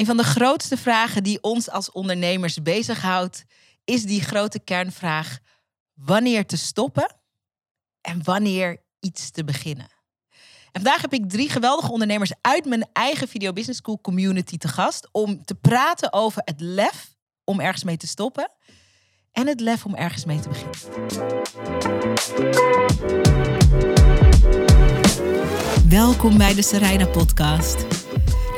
Een van de grootste vragen die ons als ondernemers bezighoudt, is die grote kernvraag: wanneer te stoppen en wanneer iets te beginnen. En vandaag heb ik drie geweldige ondernemers uit mijn eigen Video Business School community te gast om te praten over het lef om ergens mee te stoppen en het lef om ergens mee te beginnen. Welkom bij de Serena Podcast.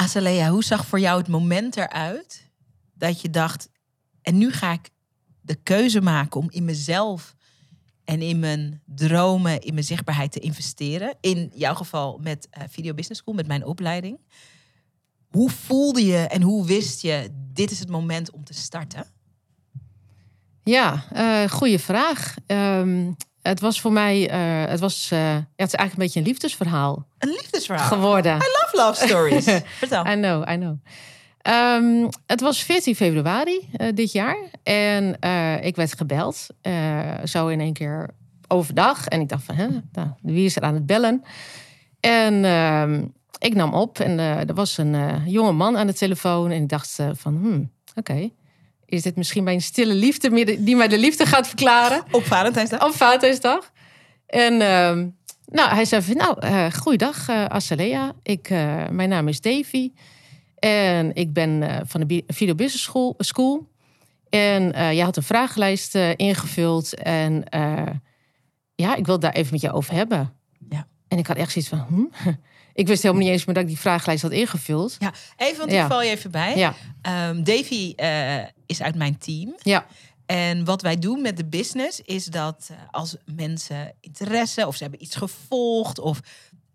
Azalea, hoe zag voor jou het moment eruit dat je dacht, en nu ga ik de keuze maken om in mezelf en in mijn dromen, in mijn zichtbaarheid te investeren. In jouw geval met uh, Video Business School, met mijn opleiding. Hoe voelde je en hoe wist je, dit is het moment om te starten? Ja, uh, goede vraag. Um, het was voor mij, uh, het, was, uh, ja, het is eigenlijk een beetje een liefdesverhaal. Een liefdesverhaal? Geworden. I love love stories. Vertel. I know, I know. Um, het was 14 februari uh, dit jaar. En ik werd gebeld. zo in één keer overdag. En ik dacht van, hè, nou, wie is er aan het bellen? En um, ik nam op. En er was een jonge man aan de telefoon. En ik dacht van, hmm, oké. Okay is dit misschien mijn stille liefde die mij de liefde gaat verklaren. Op Valentijnsdag? Op Valentijnsdag. En uh, nou, hij zei van, nou, uh, goeiedag uh, Azalea. Ik, uh, mijn naam is Davy. En ik ben van de Video Business School. school. En je had een vragenlijst ingevuld. En ja, ik wil daar even met je over hebben. Ja. En ik had echt zoiets van, hm? Ik wist helemaal niet eens meer dat ik die vragenlijst had ingevuld. Ja, even, want ik val je even bij. Ja. Um, Davy uh, is uit mijn team. Ja. En wat wij doen met de business is dat uh, als mensen interesse of ze hebben iets gevolgd of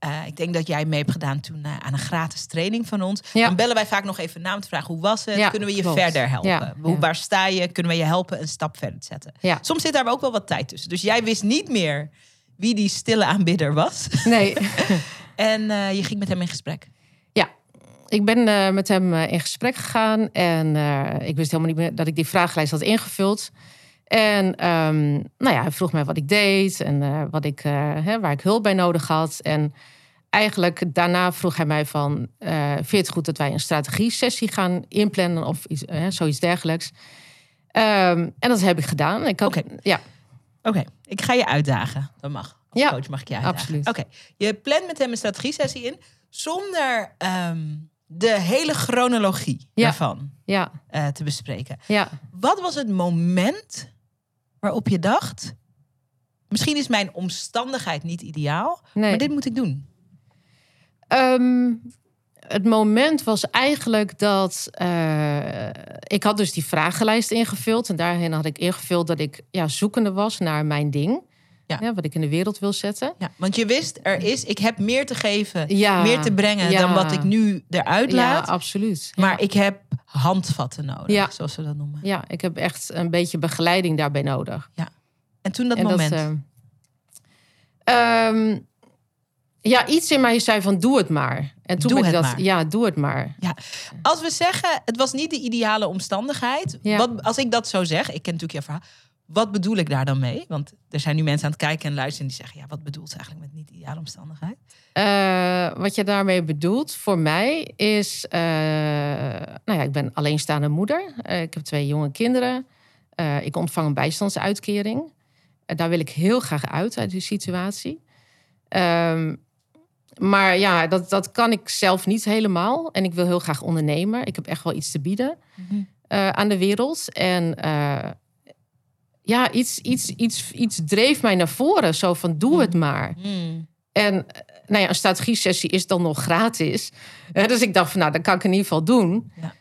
uh, ik denk dat jij mee hebt gedaan toen aan een gratis training van ons. Ja. Dan bellen wij vaak nog even na om te vragen hoe was het? Ja, Kunnen we je klopt. verder helpen? Ja, Hoe. Waar sta je? Kunnen we je helpen een stap verder te zetten? Ja. Soms zit daar ook wel wat tijd tussen. Dus jij wist niet meer wie die stille aanbidder was. Nee. En uh, je ging met hem in gesprek. Ja, ik ben uh, met hem uh, in gesprek gegaan. En ik wist helemaal niet meer dat ik die vragenlijst had ingevuld. En um, nou ja, hij vroeg mij wat ik deed en wat ik, hè, waar ik hulp bij nodig had. En eigenlijk daarna vroeg hij mij van... vind je het goed dat wij een strategie-sessie gaan inplannen of iets, zoiets dergelijks? Um, en dat heb ik gedaan. Ik had, okay. ja. Oké, okay. ik ga je uitdagen. Dat mag. Als ja, coach mag ik je uitdagen. Absoluut. Oké, okay. je plant met hem een strategie-sessie in zonder um, de hele chronologie ja. daarvan ja. Uh, te bespreken. Ja. Wat was het moment waarop je dacht: misschien is mijn omstandigheid niet ideaal, nee. maar dit moet ik doen? Um, het moment was eigenlijk dat uh, ik had dus die vragenlijst ingevuld en daarin had ik ingevuld dat ik ja, zoekende was naar mijn ding. Ja. Ja, wat ik in de wereld wil zetten. Ja, want je wist, er is, ik heb meer te geven, ja, meer te brengen dan wat ik nu eruit laat. Ja, absoluut. Maar ik heb handvatten nodig, ja. zoals we dat noemen. Ja, ik heb echt een beetje begeleiding daarbij nodig. Ja. En toen dat en moment? Dat, uh, um, ja, iets in mij zei van doe het maar. En toen doe ik dat, maar. ja, doe het maar. Ja. Als we zeggen, het was niet de ideale omstandigheid. Ja. Wat, als ik dat zo zeg, ik ken natuurlijk je verhaal. Wat bedoel ik daar dan mee? Want er zijn nu mensen aan het kijken en luisteren die zeggen: ja, wat bedoelt ze eigenlijk met niet ideale omstandigheid? Uh, wat je daarmee bedoelt voor mij is, uh, nou ja, ik ben alleenstaande moeder. Uh, ik heb twee jonge kinderen. Eh, ik ontvang een bijstandsuitkering. daar wil ik heel graag uit uit die situatie. Um, maar ja, dat, dat kan ik zelf niet helemaal. En ik wil heel graag ondernemen. Ik heb echt wel iets te bieden uh, aan de wereld. En uh, ja, iets, iets, iets, iets dreef mij naar voren. Zo van, doe het maar. Mm. En nou ja, een strategie-sessie is dan nog gratis. Dus ik dacht van, nou, dat kan ik in ieder geval doen. Ja.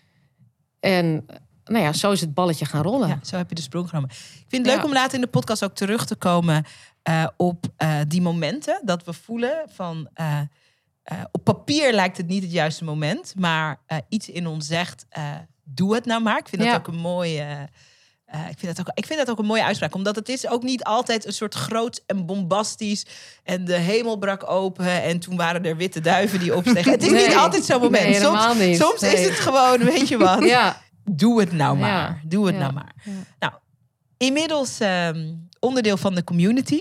En nou ja, zo is het balletje gaan rollen. Ja, zo heb je de sprong genomen. Ik vind het leuk om later in de podcast ook terug te komen uh, op uh, die momenten dat we voelen van uh, eh, op papier lijkt het niet het juiste moment, maar eh, iets in ons zegt, eh, doe het nou maar. Ik vind dat ook een mooie. Eh, ik, vind dat ook, ik vind dat ook een mooie uitspraak. Omdat het is ook niet altijd een soort groot en bombastisch. En de hemel brak open. En toen waren er witte duiven die opstegen. Het is niet altijd zo'n moment. Nee, soms niet. soms is het gewoon, weet je wat? Ja, Doe het nou maar. Ja. Doe het Ja. nou maar. Ja. Nou, inmiddels ehm, onderdeel van de community.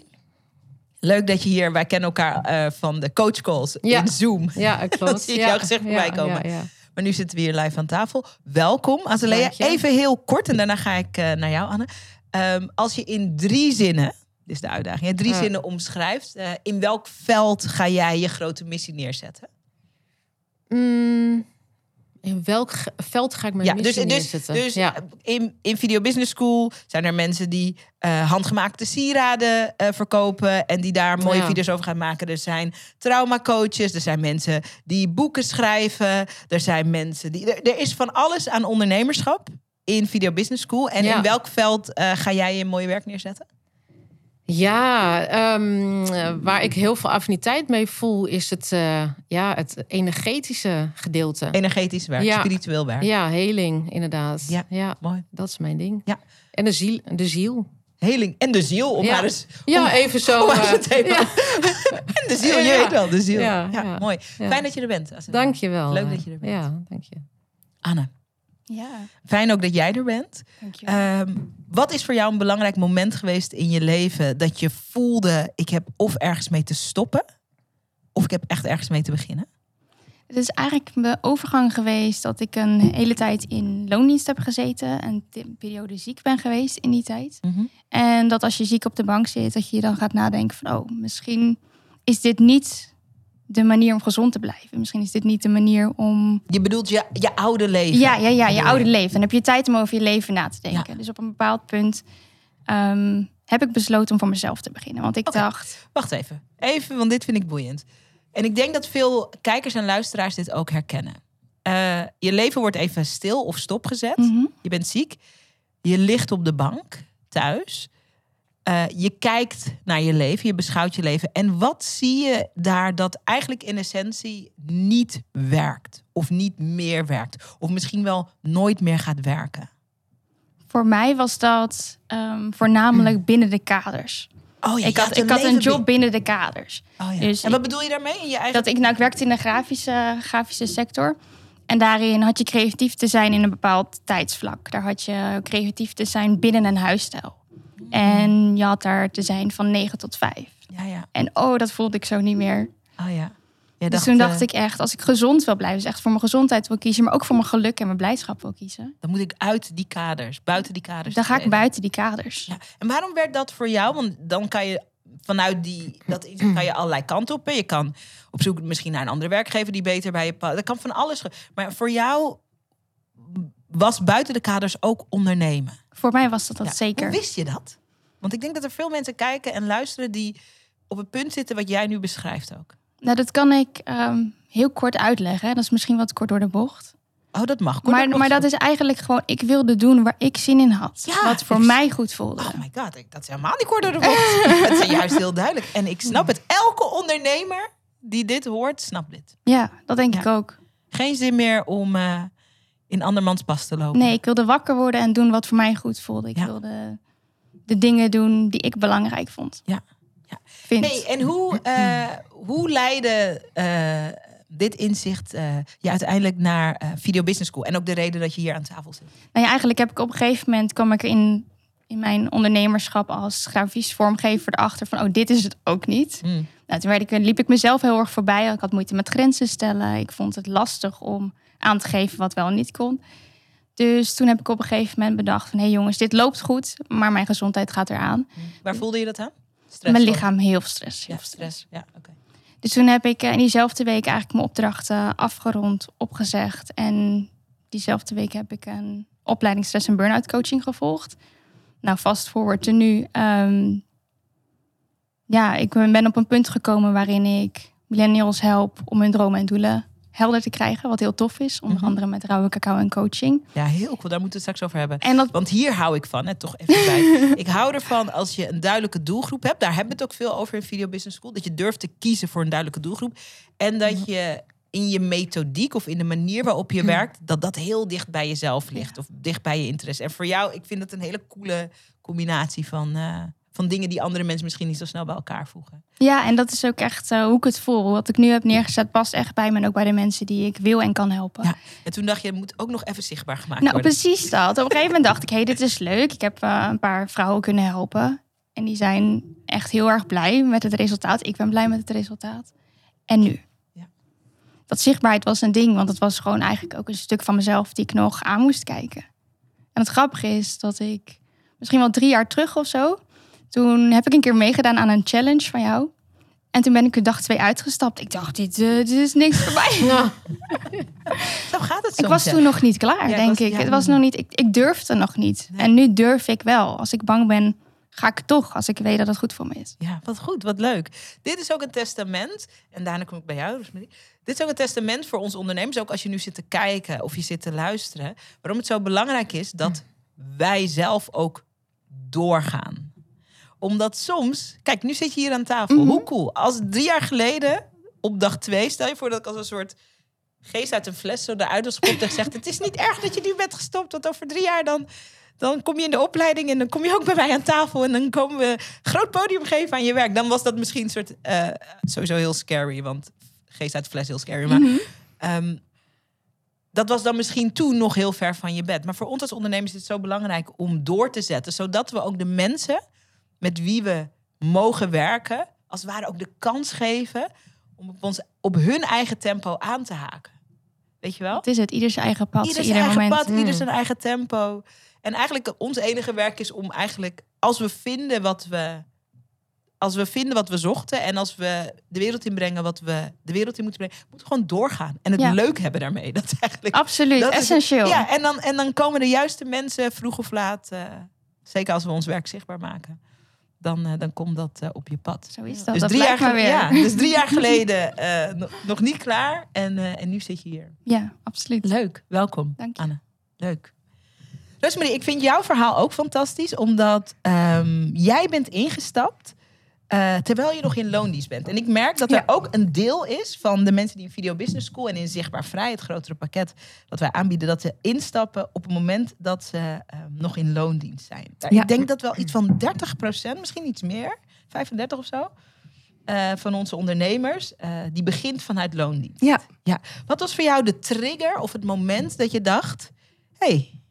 Leuk dat je hier, wij kennen elkaar eh, van de coach calls Ja. in Zoom. ja klopt. Dat zie ik ja. jouw gezicht voorbij komen. Ja, ja. Maar nu zitten we hier live aan tafel. Welkom, Azalea. Even heel kort en daarna ga ik eh, naar jou, Anne. Ehm, als je in drie zinnen, dit is de uitdaging, hè, drie Ja. zinnen omschrijft, eh, in welk veld ga jij je grote missie neerzetten? Mm, in welk veld ga ik mijn Ja, dus, dus, dus ja. in, in Video Business School zijn er mensen die eh, handgemaakte sieraden eh, verkopen en die daar mooie Ja. video's over gaan maken. Er zijn traumacoaches, er zijn mensen die boeken schrijven, er zijn mensen die. Er, er is van alles aan ondernemerschap in Video Business School. En Ja. in welk veld eh, ga jij je mooie werk neerzetten? Ja, ehm, eh, waar ik heel veel affiniteit mee voel, is het, eh, ja, het energetische gedeelte. Energetisch werk, Ja. spiritueel werk. Ja, heling, inderdaad. Ja. Ja. Mooi. dat is mijn ding. Ja. En de ziel. De ziel. Heling en de ziel, om Ja. maar eens. Ja, even zo. eh, ja. En de ziel, je weet wel, de ziel. Ja, mooi. Fijn dat je er bent. Dank je wel. Leuk eh, dat je er bent. Ja, dank je. Anne, Ja, fijn ook dat jij er bent. Ehm, wat is voor jou een belangrijk moment geweest in je leven dat je voelde, ik heb of ergens mee te stoppen, of ik heb echt ergens mee te beginnen? Het is eigenlijk de overgang geweest dat ik een hele tijd in loondienst heb gezeten. En een periode ziek ben geweest in die tijd. En dat als je ziek op de bank zit, dat je dan gaat nadenken van... oh, misschien is dit niet de manier om gezond te blijven. Misschien is dit niet de manier om... Je bedoelt je, je oude leven. Ja, ja, ja, je oude leven. Dan heb je tijd om over je leven na te denken. Dus op een bepaald punt ehm, heb ik besloten om voor mezelf te beginnen. Want ik dacht, Wacht even. Even, want dit vind ik boeiend. En ik denk dat veel kijkers en luisteraars dit ook herkennen. Eh, je leven wordt even stil of stopgezet. mhm, Je bent ziek. Je ligt op de bank thuis. Eh, je kijkt naar je leven, je beschouwt je leven. En wat zie je daar dat eigenlijk in essentie niet werkt? Of niet meer werkt? Of misschien wel nooit meer gaat werken? voor mij was dat ehm, voornamelijk binnen de kaders. Oh ja, ik had, ik had een job binnen de kaders. Oh ja. dus en wat bedoel je daarmee? In je eigen... Dat ik, nou, ik werkte in de grafische, grafische sector. En daarin had je creatief te zijn in een bepaald tijdsvlak. Daar had je creatief te zijn binnen een huisstijl. En je had daar te zijn van 9 tot 5. Ja, ja. En oh, dat voelde ik zo niet meer. Oh ja. Dus toen dacht eh, ik echt, als ik gezond wil blijven, dus echt voor mijn gezondheid wil kiezen, maar ook voor mijn geluk en mijn blijdschap wil kiezen, Dan moet ik uit die kaders, buiten die kaders. dan ga ik buiten die kaders. Ja. En waarom werd dat voor jou? Want dan kan je vanuit die, dat kan je allerlei kanten op. hè. Je kan op zoek misschien naar een andere werkgever die beter bij je past. Dat kan van alles. Maar voor jou was buiten de kaders ook ondernemen. Voor mij was dat dat Ja. zeker. Hoe wist je dat? Want ik denk dat er veel mensen kijken en luisteren die op het punt zitten wat jij nu beschrijft ook. Nou, dat kan ik ehm, heel kort uitleggen. hè. Dat is misschien wat kort door de bocht. Oh, dat mag. Kort Maar, maar dat is eigenlijk gewoon, ik wilde doen waar ik zin in had. Ja, wat voor ik- mij goed voelde. Oh my god, ik- dat is helemaal niet kort door de bocht. het is juist heel duidelijk. En ik snap het. Elke ondernemer die dit hoort, snapt dit. Ja, dat denk Ja. ik ook. Geen zin meer om eh, in andermans pas te lopen. Nee, ik wilde wakker worden en doen wat voor mij goed voelde. Ik Ja. wilde de dingen doen die ik belangrijk vond. Ja. Ja. Vind. Hey, en hoe, eh, hoe leidde eh, dit inzicht eh, je uiteindelijk naar Video Business School? En ook de reden dat je hier aan tafel zit. Nou ja, eigenlijk heb ik op een gegeven moment kwam ik in, in mijn ondernemerschap als grafisch vormgever erachter van, oh, dit is het ook niet. Hmm. Nou, toen werd ik, liep ik mezelf heel erg voorbij. Ik had moeite met grenzen stellen. Ik vond het lastig om aan te geven wat wel en niet kon. Dus toen heb ik op een gegeven moment bedacht van... hé hey jongens, dit loopt goed, maar mijn gezondheid gaat eraan. Waar voelde je dat aan? Stress mijn lichaam heel veel stress. heel Ja, veel stress. stress. Ja, oké. Dus toen heb ik eh, in diezelfde week eigenlijk mijn opdrachten afgerond, opgezegd. En diezelfde week heb ik een opleiding stress- en burn-out coaching gevolgd. Nou, vast forward te nu. ehm, ja, ik ben op een punt gekomen waarin ik millennials help om hun dromen en doelen helder te krijgen. Wat heel tof is. Onder Mhm. andere met rauwe cacao en coaching. Ja, heel cool. Daar moeten we het straks over hebben. En dat Want hier hou ik van, hè, toch even bij. ik hou ervan als je een duidelijke doelgroep hebt. Daar hebben we het ook veel over in Video Business School. Dat je durft te kiezen voor een duidelijke doelgroep. En dat je in je methodiek of in de manier waarop je werkt... dat dat heel dicht bij jezelf ligt. Of dicht bij je interesse. En voor jou, ik vind het een hele coole combinatie van... eh, van dingen die andere mensen misschien niet zo snel bij elkaar voegen. Ja, en dat is ook echt eh, hoe ik het voel. Wat ik nu heb neergezet past echt bij me en ook bij de mensen die ik wil en kan helpen. Ja, En toen dacht je, het moet ook nog even zichtbaar gemaakt nou, worden. precies dat. Op een gegeven moment dacht ik, hé, hey, dit is leuk. Ik heb eh, een paar vrouwen kunnen helpen. En die zijn echt heel erg blij met het resultaat. Ik ben blij met het resultaat. En nu? Ja. Dat zichtbaarheid was een ding, want het was gewoon eigenlijk ook een stuk van mezelf die ik nog aan moest kijken. En het grappige is dat ik misschien wel drie jaar terug of zo, toen heb ik een keer meegedaan aan een challenge van jou. En toen ben ik er dag twee uitgestapt. Ik dacht, dit, eh, dit is niks voor mij. Ja. Zo gaat het Ik soms, was toen nog niet klaar, Ja, denk was- ik. ja. Het was nog niet, ik, ik durfde nog niet. Nee. En nu durf ik wel. Als ik bang ben, ga ik toch. Als ik weet dat het goed voor me is. Ja, wat goed, wat leuk. Dit is ook een testament. En daarna kom ik bij jou. Dit is ook een testament voor ons ondernemers. Ook als je nu zit te kijken of je zit te luisteren. Waarom het zo belangrijk is dat wij zelf ook doorgaan. Omdat soms... Kijk, nu zit je hier aan tafel. Mhm. Hoe cool. Als drie jaar geleden, op dag twee... Stel je voor dat ik als een soort geest uit een fles zo eruit was gepopt en gezegd... Het is niet erg dat je nu bent gestopt. Want over drie jaar dan... Dan kom je in de opleiding en dan kom je ook bij mij aan tafel. En dan komen we groot podium geven aan je werk. Dan was dat misschien een soort... eh, sowieso heel scary, want geest uit de fles heel scary. Maar Mhm. ehm, dat was dan misschien toen nog heel ver van je bed. Maar voor ons als ondernemers is het zo belangrijk om door te zetten. Zodat we ook de mensen met wie we mogen werken... als het ware ook de kans geven om op, ons, op hun eigen tempo aan te haken. Weet je wel? Het is het, ieder zijn eigen pad, Ieder ieder zijn eigen moment. pad, ieder Mm. zijn eigen tempo. En eigenlijk ons enige werk is om eigenlijk, als we vinden wat we, als we vinden wat we zochten en als we de wereld inbrengen wat we de wereld in moeten brengen, moeten we gewoon doorgaan en het Ja. leuk hebben daarmee. Dat is eigenlijk Absoluut, dat is- essentieel. ja, en dan, en dan komen de juiste mensen vroeg of laat, eh, zeker als we ons werk zichtbaar maken, dan, eh, dan komt dat eh, op je pad. Zo is dat. Dus dat drie, jaar maar weer. ja, dus drie jaar geleden eh, nog, niet klaar en, eh, en nu zit je hier. Ja, absoluut. Leuk, welkom. Dank je. Anne. Leuk. Rosemary, ik vind jouw verhaal ook fantastisch, omdat ehm, jij bent ingestapt eh, terwijl je nog in loondienst bent. En ik merk dat er Ja. ook een deel is van de mensen die in Video Business School en in Zichtbaar Vrij, het grotere pakket wat wij aanbieden, dat ze instappen op het moment dat ze ehm, nog in loondienst zijn. Ja. Ik denk dat wel iets van 30%, misschien iets meer, 35 of zo, eh, van onze ondernemers, eh, die begint vanuit loondienst. Ja. Ja. Wat was voor jou de trigger of het moment dat je dacht: hé, hey,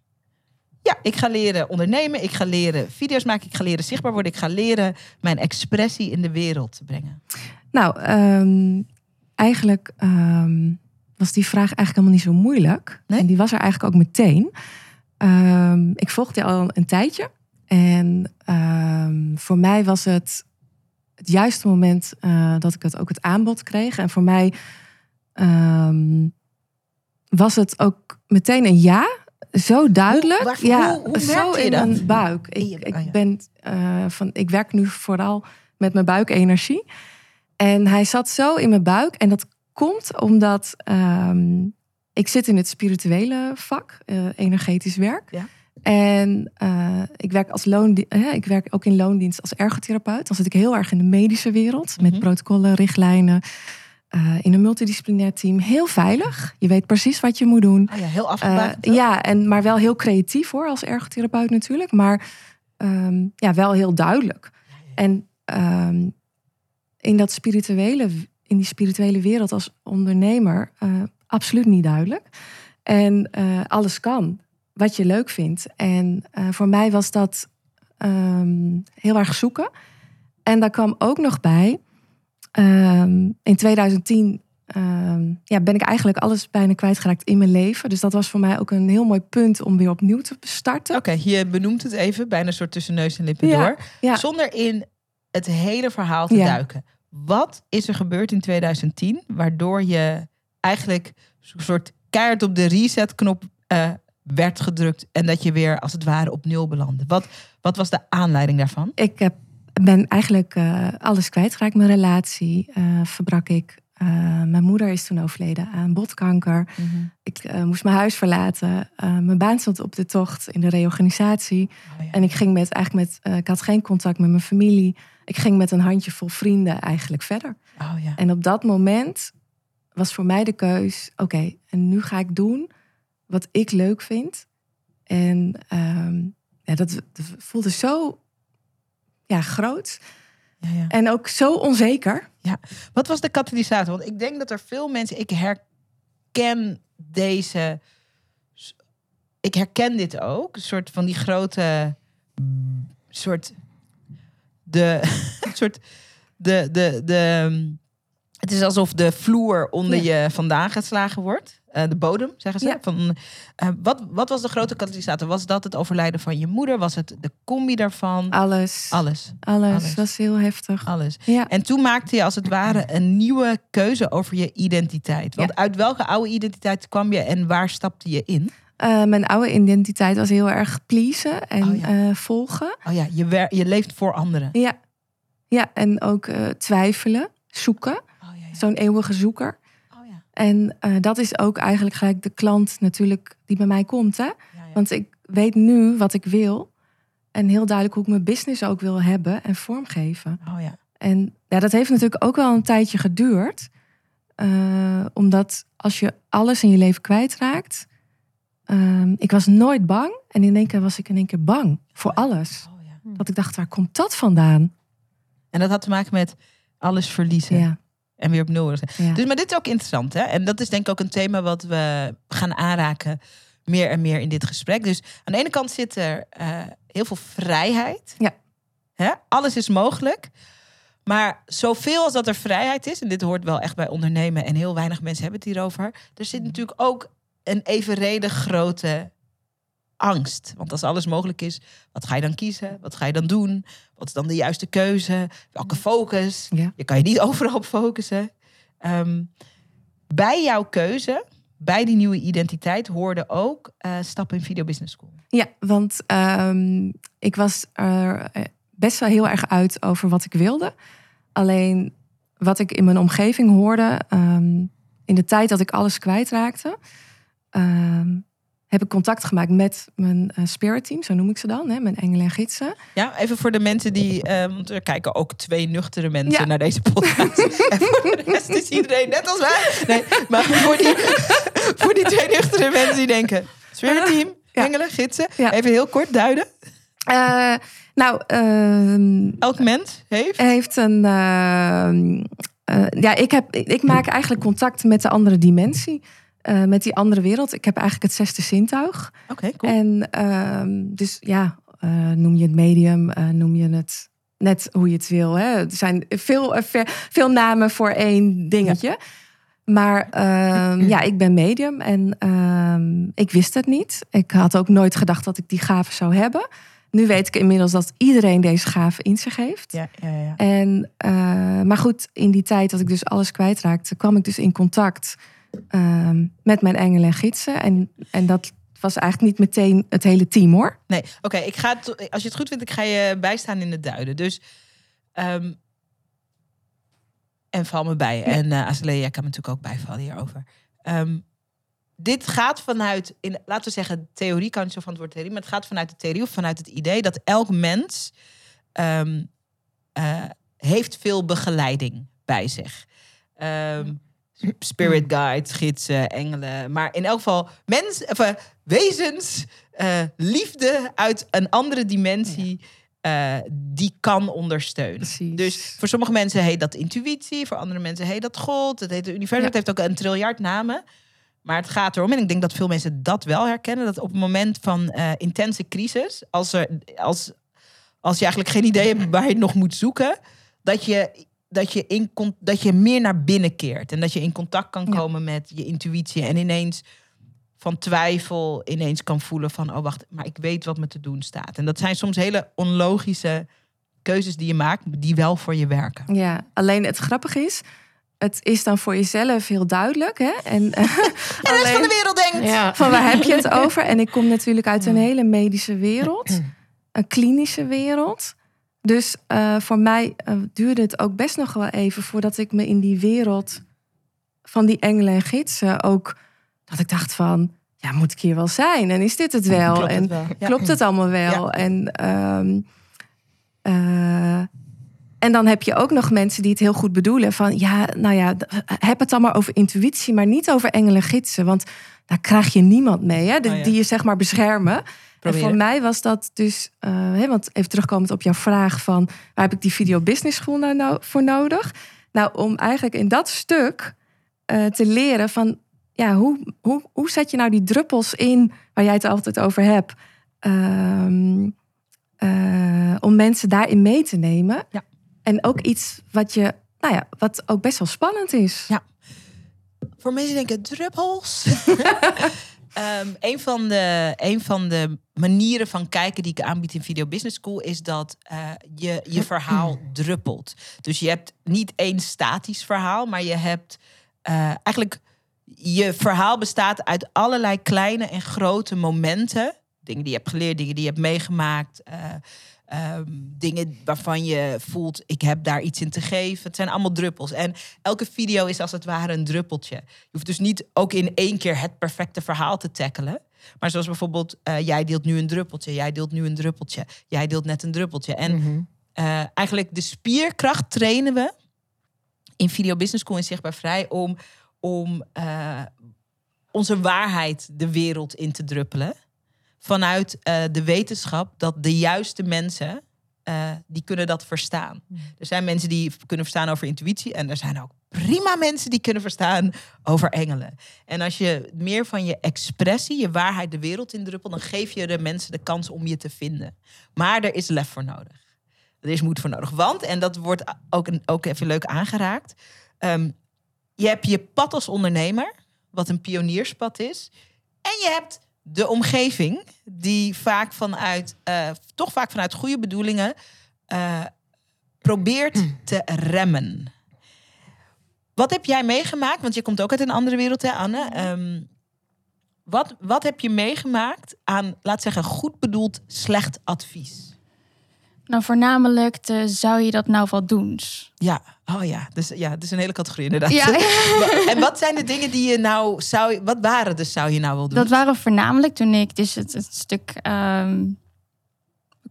ja, ik ga leren ondernemen, ik ga leren video's maken, ik ga leren zichtbaar worden, ik ga leren mijn expressie in de wereld te brengen? Nou, ehm, eigenlijk ehm, was die vraag eigenlijk helemaal niet zo moeilijk. Nee? En die was er eigenlijk ook meteen. Ehm, ik volgde je al een tijdje. En voor mij was het het juiste moment eh, dat ik het ook het aanbod kreeg. En voor mij was het ook meteen een ja. Zo duidelijk. Hoe- waar- ja, hoe- hoe zo je in dat? mijn buik. Je- Ik, oh ja. ben, eh, van, ik werk nu vooral met mijn buikenergie. En hij zat zo in mijn buik. En dat komt omdat ehm, ik zit in het spirituele vak, eh, energetisch werk. Ja. En eh, ik, werk als loondie- eh, ik werk ook in loondienst als ergotherapeut. Dan zit ik heel erg in de medische wereld. Met Mhm. protocollen, richtlijnen. Eh, in een multidisciplinair team. Heel veilig. Je weet precies wat je moet doen. Oh ja, heel Eh, afgebakend. ja, en, maar wel heel creatief hoor, als ergotherapeut natuurlijk. Maar ehm, ja, wel heel duidelijk. En ehm, in, dat spirituele, in die spirituele wereld als ondernemer, eh, absoluut niet duidelijk. En alles kan, wat je leuk vindt. En voor mij was dat ehm, heel erg zoeken. En daar kwam ook nog bij, ehm, in 2010 ehm, ja, ben ik eigenlijk alles bijna kwijtgeraakt in mijn leven. Dus dat was voor mij ook een heel mooi punt om weer opnieuw te starten. Oké, je benoemt het even, bijna een soort tussen neus en lippen Ja, door. ja. Zonder in het hele verhaal te Ja. duiken. Wat is er gebeurd in 2010 waardoor je eigenlijk een soort keihard op de reset-knop eh, werd gedrukt en dat je weer als het ware op nul belandde? Wat, wat was de aanleiding daarvan? Ik heb, ben eigenlijk eh, alles kwijtgeraakt. Mijn relatie eh, verbrak ik. Eh, mijn moeder is toen overleden aan botkanker. Ik eh, moest mijn huis verlaten. Mijn baan stond op de tocht in de reorganisatie. Oh, ja. En ik ging met eigenlijk met, ik had geen contact met mijn familie. Ik ging met een handjevol vrienden eigenlijk verder. Oh, ja. En op dat moment was voor mij de keus: oké, en nu ga ik doen wat ik leuk vind. En ehm, ja, dat, dat voelde zo ja, groot Ja, ja. en ook zo onzeker. Wat was de katalysator? Want ik denk dat er veel mensen. Ik herken deze. Ik herken dit ook. Een soort van die grote. soort. De. soort. De. de, de het is alsof de vloer onder je vandaan geslagen wordt. Eh, de bodem, zeggen ze. Ja. Van, eh, wat, wat was de grote katalysator? Was dat het overlijden van je moeder? Was het de combi daarvan? Alles. Alles. Alles. Alles. was heel heftig. Alles. Ja. En toen maakte je als het ware een nieuwe keuze over je identiteit. Want uit welke oude identiteit kwam je en waar stapte je in? Eh, mijn oude identiteit was heel erg pleasen en Oh ja. volgen. Oh ja, je, wer- je leeft voor anderen. Ja. ja, en ook twijfelen, zoeken. Zo'n eeuwige zoeker. Oh ja. En eh, dat is ook eigenlijk gelijk de klant natuurlijk die bij mij komt. Hè? Ja, ja. Want ik weet nu wat ik wil. En heel duidelijk hoe ik mijn business ook wil hebben en vormgeven. Oh ja. En ja, dat heeft natuurlijk ook wel een tijdje geduurd. Eh, omdat als je alles in je leven kwijtraakt. ehm ik was nooit bang. En in één keer was ik in één keer bang voor alles. Oh ja. Dat ik dacht, waar komt dat vandaan? En dat had te maken met alles verliezen Ja, en weer op nul. ja. Dus, maar dit is ook interessant, hè? En dat is denk ik ook een thema wat we gaan aanraken meer en meer in dit gesprek. Dus aan de ene kant zit er eh, heel veel vrijheid. Ja. Hè? Alles is mogelijk. Maar zoveel als dat er vrijheid is, en dit hoort wel echt bij ondernemen, en heel weinig mensen hebben het hierover, er zit natuurlijk ook een evenredig grote angst. Want als alles mogelijk is, wat ga je dan kiezen? Wat ga je dan doen? Wat is dan de juiste keuze? Welke focus? Ja. Je kan je niet overal op focussen. Ehm, bij jouw keuze, bij die nieuwe identiteit, hoorde ook eh, stappen in Video Business School. Ja, want ehm, ik was er eh, best wel heel erg uit over wat ik wilde. Alleen wat ik in mijn omgeving hoorde, ehm, in de tijd dat ik alles kwijtraakte, ehm, heb ik contact gemaakt met mijn eh, spirit team, zo noem ik ze dan, hè, mijn engelen en gidsen. Ja, even voor de mensen die, eh, want er kijken ook twee nuchtere mensen Ja. naar deze podcast. en voor de rest is iedereen net als wij. Nee, maar voor die, voor die twee nuchtere mensen die denken, spirit team, Ja. engelen, gidsen. Ja. Even heel kort duiden. Eh, nou, ehm, Elk mens heeft. heeft een. ehm, eh, ja, ik, heb, ik maak eigenlijk contact met de andere dimensie. Eh, met die andere wereld. Ik heb eigenlijk het zesde zintuig. Oké, cool. En ehm, dus ja, eh, noem je het medium, eh, noem je het net hoe je het wil. Hè? Er zijn veel, veel namen voor één dingetje. Maar ehm, ja, ik ben medium en ehm, ik wist het niet. Ik had ook nooit gedacht dat ik die gave zou hebben. Nu weet ik inmiddels dat iedereen deze gave in zich heeft. Ja, ja, ja. En, maar goed, in die tijd dat ik dus alles kwijtraakte, kwam ik dus in contact ehm, met mijn engelen en gidsen. En, en dat was eigenlijk niet meteen het hele team hoor. Nee, oké. ik ga als je het goed vindt, ik ga je bijstaan in het duiden. Dus. ehm, en val me bij. En eh Azalea, jij kan me natuurlijk ook bijvallen hierover. Ehm, dit gaat vanuit, in, laten we zeggen, theorie kan niet zo van het woord theorie, maar het gaat vanuit de theorie of vanuit het idee dat elk mens eh, heeft veel begeleiding bij zich. Ehm, spirit guides, gidsen, engelen. Maar in elk geval mens, of, eh, wezens, eh, liefde uit een andere dimensie. eh, die kan ondersteunen. Precies. Dus voor sommige mensen heet dat intuïtie, voor andere mensen heet dat God, het heet het universum, Ja. het heeft ook een triljard namen. Maar het gaat erom, en ik denk dat veel mensen dat wel herkennen, dat op het moment van intense crisis, als, er, als, als je eigenlijk geen idee hebt waar je het nog moet zoeken, dat je, dat je, in, dat je meer naar binnen keert. En dat je in contact kan Ja. komen met je intuïtie. En ineens van twijfel ineens kan voelen van, oh wacht, maar ik weet wat me te doen staat. En dat zijn soms hele onlogische keuzes die je maakt, die wel voor je werken. Ja, alleen het grappige is, het is dan voor jezelf heel duidelijk. Hè? En, De rest van de wereld denkt, Ja. van waar heb je het over? En ik kom natuurlijk uit een hele medische wereld, een klinische wereld. Dus eh, voor mij eh, duurde het ook best nog wel even voordat ik me in die wereld van die engelen en gidsen ook dat ik dacht van, ja, moet ik hier wel zijn? En is dit het wel? Klopt het en wel? Ja. klopt het allemaal wel? En, ehm, eh, en dan heb je ook nog mensen die het heel goed bedoelen. Van ja, nou ja, heb het dan maar over intuïtie, maar niet over engelen en gidsen. Want daar krijg je niemand mee, hè, Oh ja. die je zeg maar beschermen. En voor mij was dat dus, hè, want even terugkomend op jouw vraag van waar heb ik die video business school nou, nou voor nodig? Nou, om eigenlijk in dat stuk eh, te leren van ja, hoe, hoe, hoe zet je nou die druppels in waar jij het altijd over hebt? Ehm, eh, om mensen daarin mee te nemen. Ja. En ook iets wat je, nou ja, wat ook best wel spannend is. Ja. Voor mensen denken, druppels. Ehm, een, van de, een van de manieren van kijken die ik aanbied in Video Business School is dat eh, je je verhaal druppelt. Dus je hebt niet één statisch verhaal, maar je hebt eh, eigenlijk je verhaal bestaat uit allerlei kleine en grote momenten. Dingen die je hebt geleerd, dingen die je hebt meegemaakt. eh, ehm, dingen waarvan je voelt, ik heb daar iets in te geven. Het zijn allemaal druppels. En elke video is als het ware een druppeltje. Je hoeft dus niet ook in één keer het perfecte verhaal te tackelen. Maar zoals bijvoorbeeld, eh, jij deelt nu een druppeltje, jij deelt nu een druppeltje, jij deelt net een druppeltje. En eh, eigenlijk de spierkracht trainen we in Video Business School in Zichtbaar Vrij om, om eh, onze waarheid de wereld in te druppelen. Vanuit eh, de wetenschap dat de juiste mensen, eh, die kunnen dat verstaan. Er zijn mensen die kunnen verstaan over intuïtie. En er zijn ook prima mensen die kunnen verstaan over engelen. En als je meer van je expressie, je waarheid de wereld in druppelt... dan geef je de mensen de kans om je te vinden. Maar er is lef voor nodig. Er is moed voor nodig. Want, en dat wordt ook, een, ook even leuk aangeraakt... ehm, je hebt je pad als ondernemer, wat een pionierspad is. En je hebt de omgeving, die vaak vanuit, eh, toch vaak vanuit goede bedoelingen, eh, probeert te remmen. Wat heb jij meegemaakt? Want je komt ook uit een andere wereld, hè, Anne? Ehm, wat, wat heb je meegemaakt aan, laat zeggen, goed bedoeld slecht advies? Nou, voornamelijk de, zou je dat nou wel doen? Ja, oh ja, dus ja, het is een hele categorie inderdaad. Ja. en wat zijn de dingen die je nou zou, wat waren dus zou je nou wel doen? Dat waren voornamelijk toen ik dus het, het stuk ehm,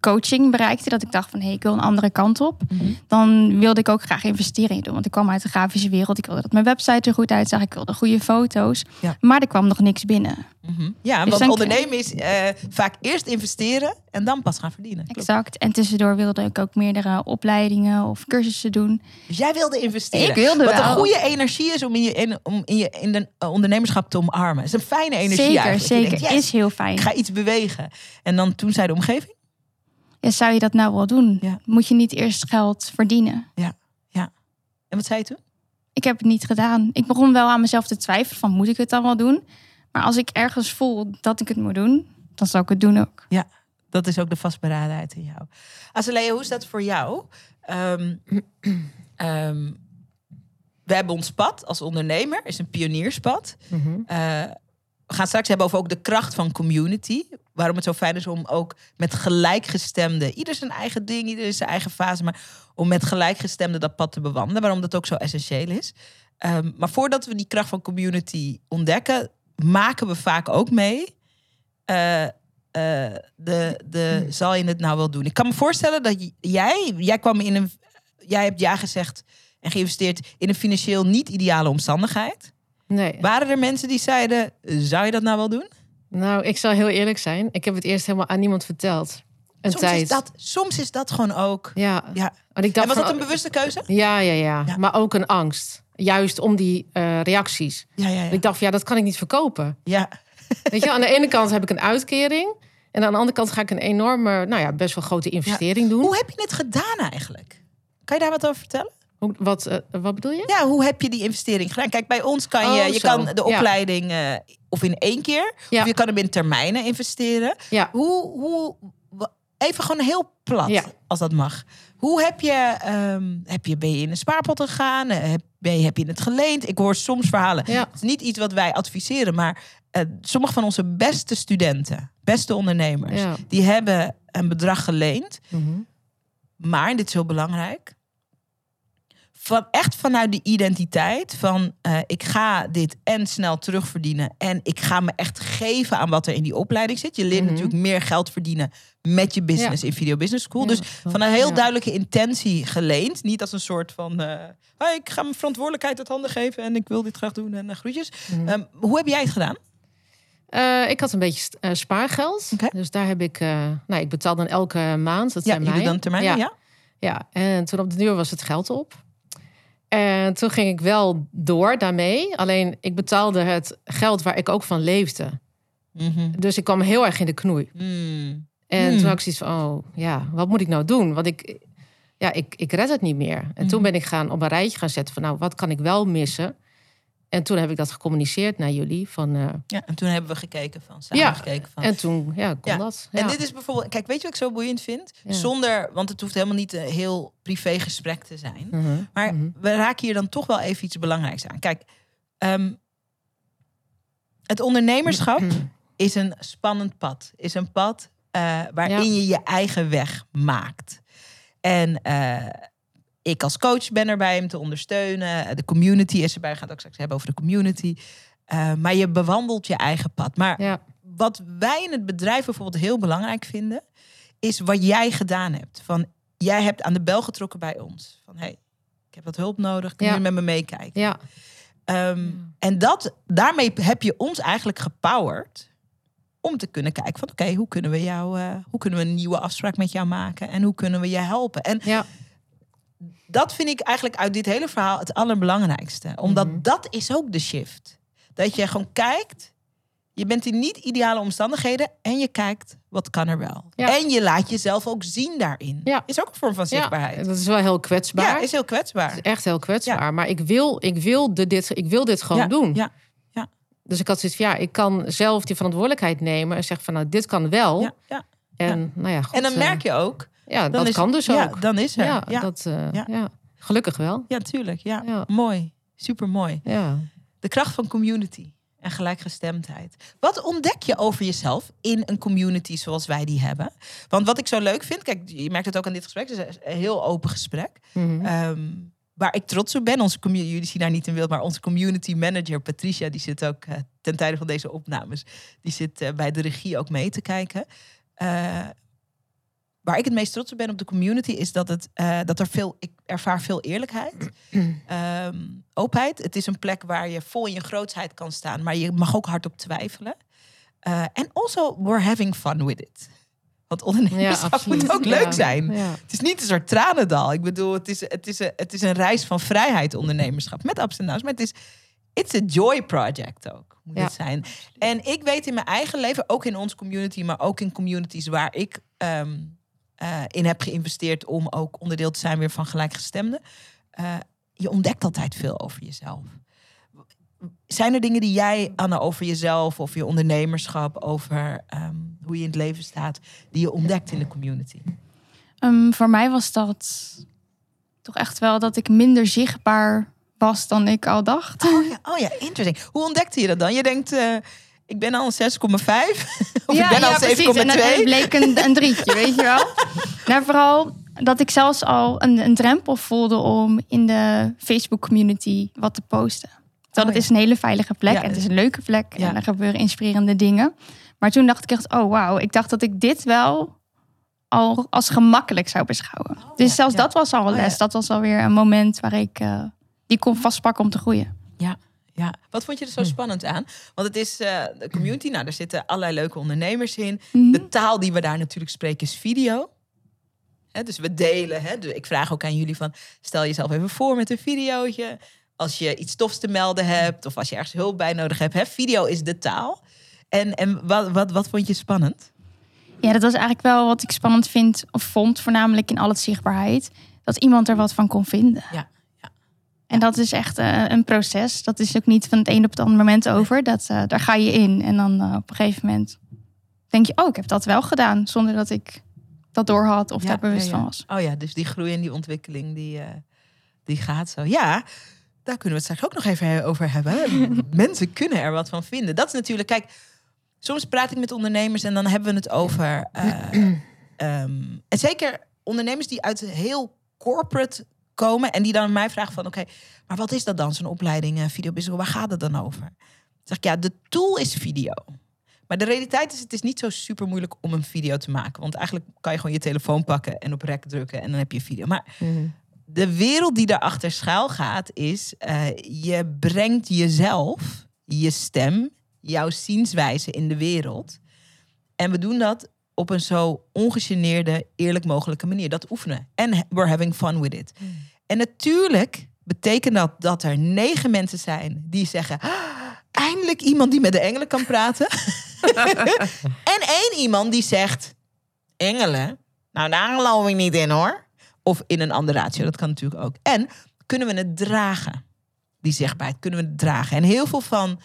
coaching bereikte. Dat ik dacht van, hé, hey, ik wil een andere kant op. Mhm. Dan wilde ik ook graag investeringen doen. Want ik kwam uit de grafische wereld. Ik wilde dat mijn website er goed uitzag. Ik wilde goede foto's. Ja. Maar er kwam nog niks binnen. Mhm. Ja, Dus want ondernemen is eh, vaak eerst investeren en dan pas gaan verdienen. Exact. En tussendoor wilde ik ook meerdere opleidingen of cursussen doen. Dus jij wilde investeren. Ik wilde Wat wel. een goede energie is om in je, in, om in je in de eh, ondernemerschap te omarmen. Het is een fijne energie zeker, eigenlijk. Zeker. yes, Is heel fijn. ik ga iets bewegen. En dan toen zei de omgeving, Ja, zou je dat nou wel doen? Ja. Moet je niet eerst geld verdienen? en wat zei je toen? Ik heb het niet gedaan. Ik begon wel aan mezelf te twijfelen van moet ik het dan wel doen? Maar als ik ergens voel dat ik het moet doen, dan zal ik het doen ook. Dat is ook de vastberadenheid in jou. Azalea, hoe is dat voor jou? Ehm, ehm, we hebben ons pad als ondernemer, is een pionierspad. Mhm. Eh, we gaan straks hebben over ook de kracht van community. Waarom het zo fijn is om ook met gelijkgestemden, ieder zijn eigen ding, ieder zijn eigen fase, maar om met gelijkgestemden dat pad te bewandelen. Waarom dat ook zo essentieel is. Ehm, maar voordat we die kracht van community ontdekken, maken we vaak ook mee. eh, eh, de, de, zal je het nou wel doen? Ik kan me voorstellen dat jij, jij kwam in een, jij hebt ja gezegd en geïnvesteerd in een financieel niet ideale omstandigheid. Nee. Waren er mensen die zeiden, zou je dat nou wel doen? Nou, ik zal heel eerlijk zijn. Ik heb het eerst helemaal aan niemand verteld. Een Soms tijd. is, dat, soms is dat gewoon ook. Ja. Ja. Want ik dacht En was dat een bewuste keuze? Ja, ja, ja, Ja. Maar ook een angst. Juist om die eh, reacties. Ja, ja, ja. Ik dacht ja, dat kan ik niet verkopen. ja. Weet je, aan de ene kant heb ik een uitkering. En aan de andere kant ga ik een enorme, nou ja, best wel grote investering doen. Hoe heb je het gedaan eigenlijk? Kan je daar wat over vertellen? Hoe- wat, eh, wat bedoel je? Ja, hoe heb je die investering gedaan? Kijk, bij ons kan je, Oh, je kan de Ja. opleiding eh, of in één keer, Ja. of je kan hem in termijnen investeren. Ja. Hoe, hoe, even gewoon heel plat, als dat mag. Hoe heb je, ehm, heb je, ben je in een spaarpot gegaan? Eh, Heb, ben je, heb je het geleend? Ik hoor soms verhalen. Ja. Het is niet iets wat wij adviseren, maar sommige van onze beste studenten, beste ondernemers, die hebben een bedrag geleend. Mhm. Maar, en dit is heel belangrijk, van echt vanuit de identiteit van eh, ik ga dit en snel terugverdienen en ik ga me echt geven aan wat er in die opleiding zit. Je leert Mhm. natuurlijk meer geld verdienen met je business in Video Business School. Ja, dus van een heel Ja. duidelijke intentie geleend, niet als een soort van eh, "Hoi, ik ga mijn verantwoordelijkheid uit handen geven en ik wil dit graag doen en uh, groetjes. Mhm. Ehm, hoe heb jij het gedaan? Eh, ik had een beetje eh, spaargeld. Dus daar heb ik... eh, nou, ik betaal dan elke maand. Dat Ja, zijn mij. dan termijn, ja. Ja. Ja, en toen op de duur was het geld op. En toen ging ik wel door daarmee. Alleen ik betaalde het geld waar ik ook van leefde. Mhm. Dus ik kwam heel erg in de knoei. Hmm. En Hmm. toen had ik zoiets van, oh ja, wat moet ik nou doen? Want ik, ja, ik, ik red het niet meer. En toen Mhm. ben ik gaan op een rijtje gaan zetten van, nou, wat kan ik wel missen? En toen heb ik dat gecommuniceerd naar jullie. Van, eh, Ja, en toen hebben we gekeken van, samen Ja, gekeken van. en toen ja, kon Ja, dat. En Ja. dit is bijvoorbeeld, kijk, weet je wat ik zo boeiend vind? Zonder, want het hoeft helemaal niet een heel privé gesprek te zijn. Mhm, Maar mhm. we raken hier dan toch wel even iets belangrijks aan. Kijk, ehm, het ondernemerschap is een spannend pad. Is een pad eh, waarin je je eigen weg maakt. En eh, ik als coach ben erbij om te ondersteunen. De community is erbij. We gaan het ook straks hebben over de community. Eh, maar je bewandelt je eigen pad. Maar Ja, wat wij in het bedrijf bijvoorbeeld heel belangrijk vinden, is wat jij gedaan hebt. Van jij hebt aan de bel getrokken bij ons. Van hey, ik heb wat hulp nodig. Kun je Ja. met me meekijken? ja, Ehm, en dat, daarmee heb je ons eigenlijk gepowerd om te kunnen kijken van oké, hoe kunnen we jou, eh, hoe kunnen we een nieuwe afspraak met jou maken en hoe kunnen we je helpen? En ja, dat vind ik eigenlijk uit dit hele verhaal het allerbelangrijkste. Omdat Mhm. dat is ook de shift. Dat je gewoon kijkt, je bent in niet ideale omstandigheden en je kijkt wat kan er wel. Ja. En je laat jezelf ook zien daarin. Ja. Is ook een vorm van zichtbaarheid. ja, dat is wel heel kwetsbaar. Ja, is heel kwetsbaar. Het is echt heel kwetsbaar. Maar ik wil, ik, wil de, dit, ik wil dit gewoon ja, doen. Ja, Dus ik had zoiets van, ja, ik kan zelf die verantwoordelijkheid nemen. En zeggen van, nou, dit kan wel. ja, ja. En, nou ja, goed, En dan eh, merk je ook, Ja, dan dat is, kan dus ja, ook. dan is er. Ja, Ja, ja. Dat, eh, Ja. ja. gelukkig wel. tuurlijk. Ja. Ja. Mooi. Super mooi. Ja. De kracht van community en gelijkgestemdheid. Wat ontdek je over jezelf in een community zoals wij die hebben? Want wat ik zo leuk vind, kijk, je merkt het ook aan dit gesprek, het is een heel open gesprek. Mhm. Ehm, waar ik trots op ben, onze community, jullie zien haar niet in beeld, maar onze community manager Patricia, die zit ook eh, ten tijde van deze opnames, die zit eh, bij de regie ook mee te kijken. Waar ik het meest trots op ben op de community is dat, het, eh, dat er veel, ik ervaar veel eerlijkheid, ehm, openheid. Het is een plek waar je vol in je grootsheid kan staan, maar je mag ook hardop twijfelen. Eh, En also, we're having fun with it. Want ondernemerschap moet ook leuk zijn. Ja. Het is niet een soort tranendal. Ik bedoel, het is, het is, een, het is een reis van vrijheid, ondernemerschap. Met ups en downs. Maar het is it's a joy project ook, moet het zijn. En ik weet in mijn eigen leven, ook in onze community... maar ook in communities waar ik ehm, eh, in heb geïnvesteerd... om ook onderdeel te zijn weer van gelijkgestemden. eh, je ontdekt altijd veel over jezelf. Zijn er dingen die jij, Anne, over jezelf... of je ondernemerschap, over ehm, hoe je in het leven staat... die je ontdekt in de community? Ehm, voor mij was dat toch echt wel dat ik minder zichtbaar was dan ik al dacht. Oh ja, oh ja, interesting. Hoe ontdekte je dat dan? Je denkt, eh, ik ben al een 6,5 of ik ben al 7,2. En het, het bleek een, een drietje, weet je wel. Nou, vooral dat ik zelfs al een, een drempel voelde om in de Facebook community wat te posten. Dat Oh het ja. is een hele veilige plek. Ja. en het is een leuke plek. Ja. En er gebeuren inspirerende dingen. Maar toen dacht ik echt, oh wauw. Ik dacht dat ik dit wel al als gemakkelijk zou beschouwen. dus ja, zelfs ja. dat was al een Oh ja. les. Dat was alweer een moment waar ik eh, die kon vastpakken om te groeien. Ja, wat vond je er zo spannend aan? Want het is eh, de community, nou, daar zitten allerlei leuke ondernemers in. Mhm. De taal die we daar natuurlijk spreken is video. Dus we delen. Dus ik vraag ook aan jullie van, stel jezelf even voor met een videootje. Als je iets tofs te melden hebt of als je ergens hulp bij nodig hebt. Video is de taal. En, en wat, wat, wat vond je spannend? Ja, dat was eigenlijk wel wat ik spannend vind of vond, voornamelijk in al het zichtbaarheid, dat iemand er wat van kon vinden. Ja, ja. En dat is echt eh, een proces. Dat is ook niet van het een op het andere moment over. Dat, eh, daar ga je in en dan eh, op een gegeven moment denk je, oh, ik heb dat wel gedaan, zonder dat ik dat doorhad of Ja, daar bewust ja, ja. van was. Oh ja, dus die groei en die ontwikkeling, die, die gaat zo. Ja, daar kunnen we het straks ook nog even over hebben. Mensen kunnen er wat van vinden. Dat is natuurlijk, kijk, soms praat ik met ondernemers en dan hebben we het over. eh, ehm, en zeker ondernemers die uit heel corporate komen en die dan mij vragen van, oké, maar wat is dat dan, zo'n opleiding uh, videobusiness? Waar gaat het dan over? Dan zeg ik, ja, de tool is video. Maar de realiteit is, het is niet zo super moeilijk om een video te maken. Want eigenlijk kan je gewoon je telefoon pakken en op rek drukken en dan heb je video. Maar Mhm. de wereld die daarachter schuil gaat, is uh, je brengt jezelf, je stem, jouw zienswijze in de wereld. En we doen dat op een zo ongegeneerde, eerlijk mogelijke manier. Dat oefenen. En we're having fun with it. Mm. En natuurlijk betekent dat dat er negen mensen zijn die zeggen... "Ah, eindelijk iemand die met de engelen kan praten. en één iemand die zegt... Engelen? Nou, daar geloof ik niet in hoor. Of in een andere ratio, dat kan natuurlijk ook. En kunnen we het dragen? Die zichtbaarheid, kunnen we het dragen? En heel veel van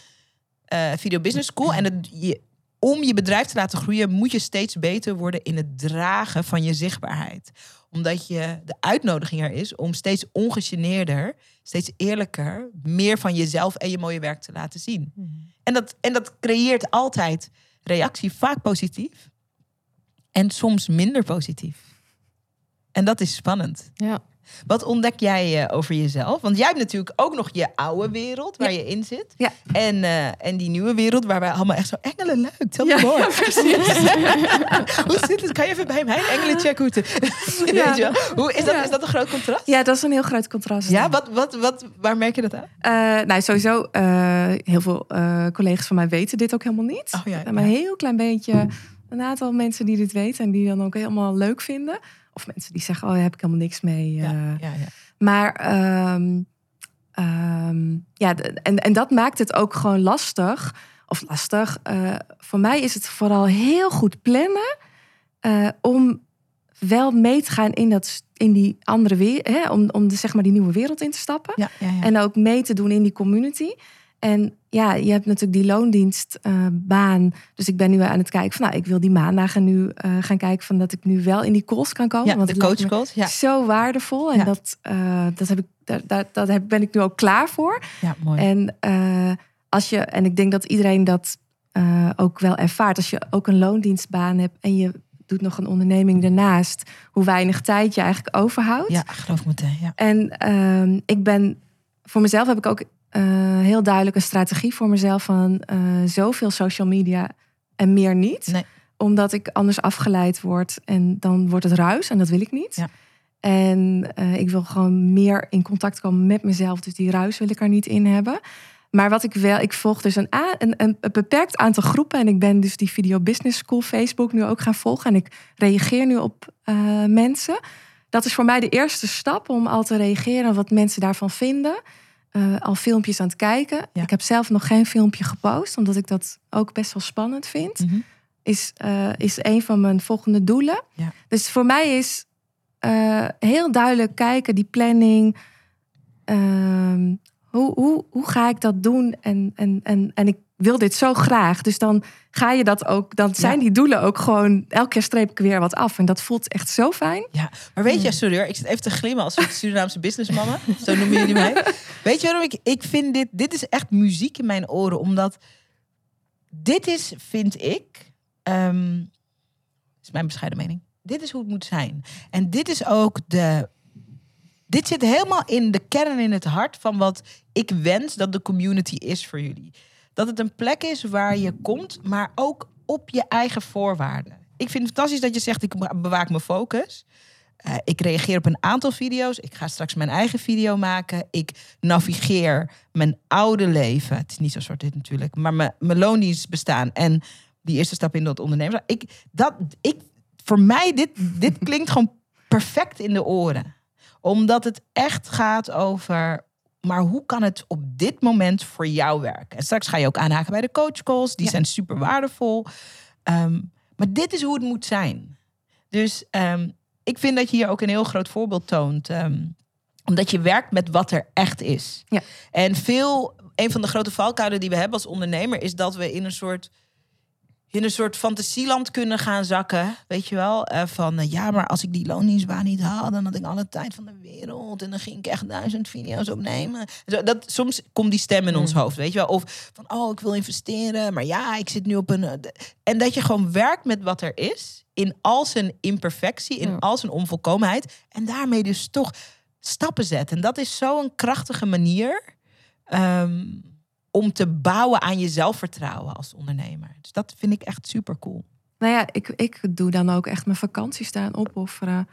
eh, Video Business School... en het, je, om je bedrijf te laten groeien... moet je steeds beter worden in het dragen van je zichtbaarheid. Omdat je de uitnodiging er is om steeds ongegeneerder... steeds eerlijker, meer van jezelf en je mooie werk te laten zien. En dat, en dat creëert altijd reactie, vaak positief. En soms minder positief. En dat is spannend. Ja. Wat ontdek jij eh, over jezelf? Want jij hebt natuurlijk ook nog je oude wereld waar je in zit. Ja. En, eh, en die nieuwe wereld waar wij allemaal echt zo engelen leuk. Tel me more. ja, precies. hoe zit het? Kan je even bij mijn engelen checken hoe? Hoe, is, dat, is dat een groot contrast? Ja, dat is een heel groot contrast. Ja, wat, wat, wat, waar merk je dat aan? Eh, nou, sowieso, heel veel collega's van mij weten dit ook helemaal niet. Oh ja, maar een heel klein beetje, een aantal mensen die dit weten en die dan ook helemaal leuk vinden. Of mensen die zeggen, oh, daar heb ik helemaal niks mee. Ja, eh. ja, ja. Maar ehm, ehm, ja, en, en dat maakt het ook gewoon lastig. Of lastig. eh, voor mij is het vooral heel goed plannen eh, om wel mee te gaan in, dat, in die andere wereld. Om, om de, zeg maar die nieuwe wereld in te stappen. En ook mee te doen in die community. En ja, je hebt natuurlijk die loondienstbaan. dus ik ben nu aan het kijken van, nou, ik wil die maandagen nu eh, gaan kijken van dat ik nu wel in die calls kan komen. ja, want de coach calls. Ja, zo waardevol. En Ja. dat, eh, dat, heb ik, daar, daar, daar heb- ben ik nu ook klaar voor. ja, mooi. En eh, als je, en ik denk dat iedereen dat eh, ook wel ervaart. Als je ook een loondienstbaan hebt en je doet nog een onderneming daarnaast, hoe weinig tijd je eigenlijk overhoudt. Ja, geloof ik meteen. Ja. En ehm, ik ben, voor mezelf heb ik ook eh, heel duidelijk een strategie voor mezelf van eh, zoveel social media en meer niet. Nee. Omdat ik anders afgeleid word en dan wordt het ruis en dat wil ik niet. Ja. En eh, ik wil gewoon meer in contact komen met mezelf, dus die ruis wil ik er niet in hebben. Maar wat ik wel, ik volg dus een, een, een beperkt aantal groepen. En ik ben dus die Video Business School Facebook nu ook gaan volgen. En ik reageer nu op eh, mensen. Dat is voor mij de eerste stap om al te reageren op wat mensen daarvan vinden. Eh, al filmpjes aan het kijken. Ja. Ik heb zelf nog geen filmpje gepost, omdat ik dat ook best wel spannend vind. Mhm. Is, eh, is een van mijn volgende doelen. Ja. Dus voor mij is eh, heel duidelijk kijken, die planning. Ehm, hoe, hoe, hoe ga ik dat doen? En, en, en, en ik wil dit zo graag. Dus dan ga je dat ook. Dan zijn Ja. die doelen ook gewoon. Elke keer streep ik weer wat af. En dat voelt echt zo fijn. Ja, maar weet je, sorry hoor, ik zit even te glimmen als een Surinaamse businessmama. Zo noemen jullie mij. Weet je waarom ik, ik vind dit, dit is echt muziek in mijn oren. Omdat dit is, vind ik, ehm, is mijn bescheiden mening. Dit is hoe het moet zijn. En dit is ook de, dit zit helemaal in de kern, in het hart van wat ik wens dat de community is voor jullie. Dat het een plek is waar je komt, maar ook op je eigen voorwaarden. Ik vind het fantastisch dat je zegt, ik bewaak mijn focus. Eh, ik reageer op een aantal video's. Ik ga straks mijn eigen video maken. Ik navigeer mijn oude leven. Het is niet zo zwart dit natuurlijk. Maar mijn, mijn loondienst bestaan. En die eerste stap in dat ondernemen. Ik, dat, ik, voor mij, dit, dit klinkt gewoon perfect in de oren. Omdat het echt gaat over... Maar hoe kan het op dit moment voor jou werken? En straks ga je ook aanhaken bij de coachcalls. Die Ja. zijn super waardevol. Ehm, maar dit is hoe het moet zijn. Dus ehm, ik vind dat je hier ook een heel groot voorbeeld toont. ehm, omdat je werkt met wat er echt is. Ja. En veel, een van de grote valkuilen die we hebben als ondernemer, is dat we in een soort. In een soort fantasieland kunnen gaan zakken. Weet je wel? Eh, van eh, ja, maar als ik die loondienstbaan niet had, dan had ik alle tijd van de wereld. En dan ging ik echt duizend video's opnemen. Zo, dat, soms komt die stem in ons hoofd. Weet je wel? Of van oh, ik wil investeren. Maar ja, ik zit nu op een. eh, En dat je gewoon werkt met wat er is. In al zijn imperfectie, in al zijn onvolkomenheid. En daarmee dus toch stappen zet. En dat is zo'n krachtige manier ehm, om te bouwen aan je zelfvertrouwen als ondernemer. Dus dat vind ik echt super cool. Nou ja, ik, ik doe dan ook echt mijn vakanties staan opofferen.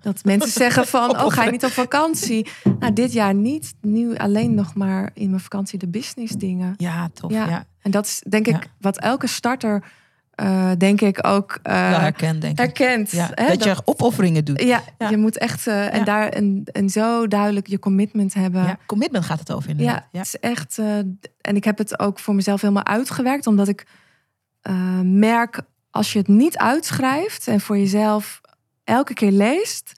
Dat mensen zeggen van, oh ga je niet op vakantie? Nou, dit jaar niet. Nu alleen nog maar in mijn vakantie de business dingen. Ja, tof. Ja. Ja, En dat is denk ik Ja. wat elke starter, eh, denk ik, ook eh, Wel herkend, denk ik. herkent. Ja, hè? dat, je opofferingen doet. ja, Ja. je moet echt eh, en Ja. daar en, en zo duidelijk je commitment hebben. Ja, commitment gaat het over inderdaad. Ja, het is echt. en ik heb het ook voor mezelf helemaal uitgewerkt, omdat ik merk als je het niet uitschrijft en voor jezelf elke keer leest,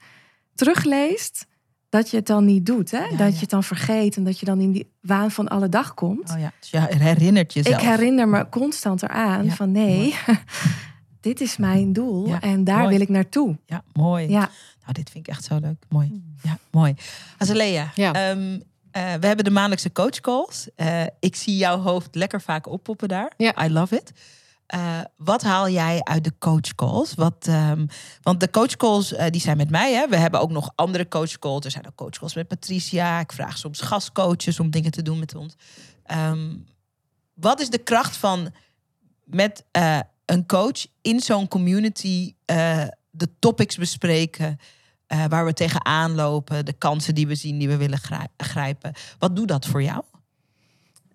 terugleest, dat je het dan niet doet. Hè? Ja, dat ja. je het dan vergeet en dat je dan in die waan van alle dag komt. Oh ja, dus je herinnert jezelf. ik herinner me constant eraan Ja, van nee, dit is mijn doel Ja, en daar mooi. wil ik naartoe. Ja, mooi. Ja. Nou, dit vind ik echt zo leuk. Mooi. Ja, mooi. Azalea, Ja. ehm, eh, we hebben de maandelijkse coachcalls. Eh ik zie jouw hoofd lekker vaak oppoppen daar. Ja. I love it. Eh, wat haal jij uit de coachcalls? Wat, ehm, want de coachcalls eh, die zijn met mij. Hè? We hebben ook nog andere coachcalls. Er zijn ook coachcalls met Patricia. Ik vraag soms gastcoaches om dingen te doen met ons. Ehm, wat is de kracht van met eh, een coach in zo'n community de topics bespreken waar we tegenaan lopen, de kansen die we zien, die we willen grij- grijpen. Wat doet dat voor jou?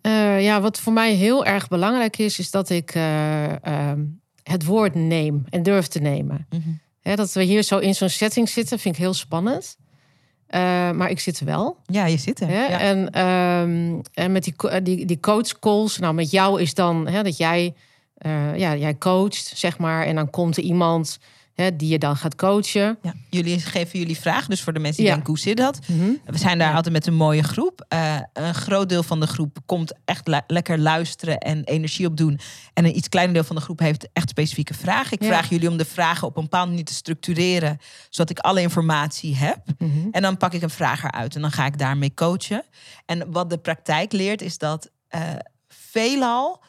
Eh, ja, wat voor mij heel erg belangrijk is, is dat ik eh, ehm, het woord neem en durf te nemen. Hè, dat we hier zo in zo'n setting zitten, vind ik heel spannend. Eh, maar ik zit er wel. Ja, je zit er. Ja. En, ehm, en met die, die, die coach calls, nou met jou is dan dat jij, ja, jij coacht, zeg maar. En dan komt er iemand hè, die je dan gaat coachen. Ja. Jullie geven jullie vragen, dus voor de mensen die Ja. denken, hoe zit dat? We zijn daar altijd met een mooie groep. Eh, een groot deel van de groep komt echt le- lekker luisteren en energie opdoen. En een iets kleiner deel van de groep heeft echt specifieke vragen. Ik vraag jullie om de vragen op een bepaalde manier te structureren, zodat ik alle informatie heb. Mhm. En dan pak ik een vraag eruit en dan ga ik daarmee coachen. En wat de praktijk leert is dat eh, veelal,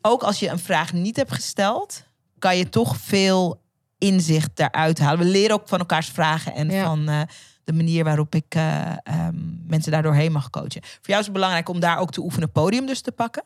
ook als je een vraag niet hebt gesteld, kan je toch veel inzicht daaruit halen. We leren ook van elkaars vragen en Ja. van eh, de manier waarop ik eh, ehm, mensen daardoor heen mag coachen. Voor jou is het belangrijk om daar ook te oefenen, podium dus te pakken.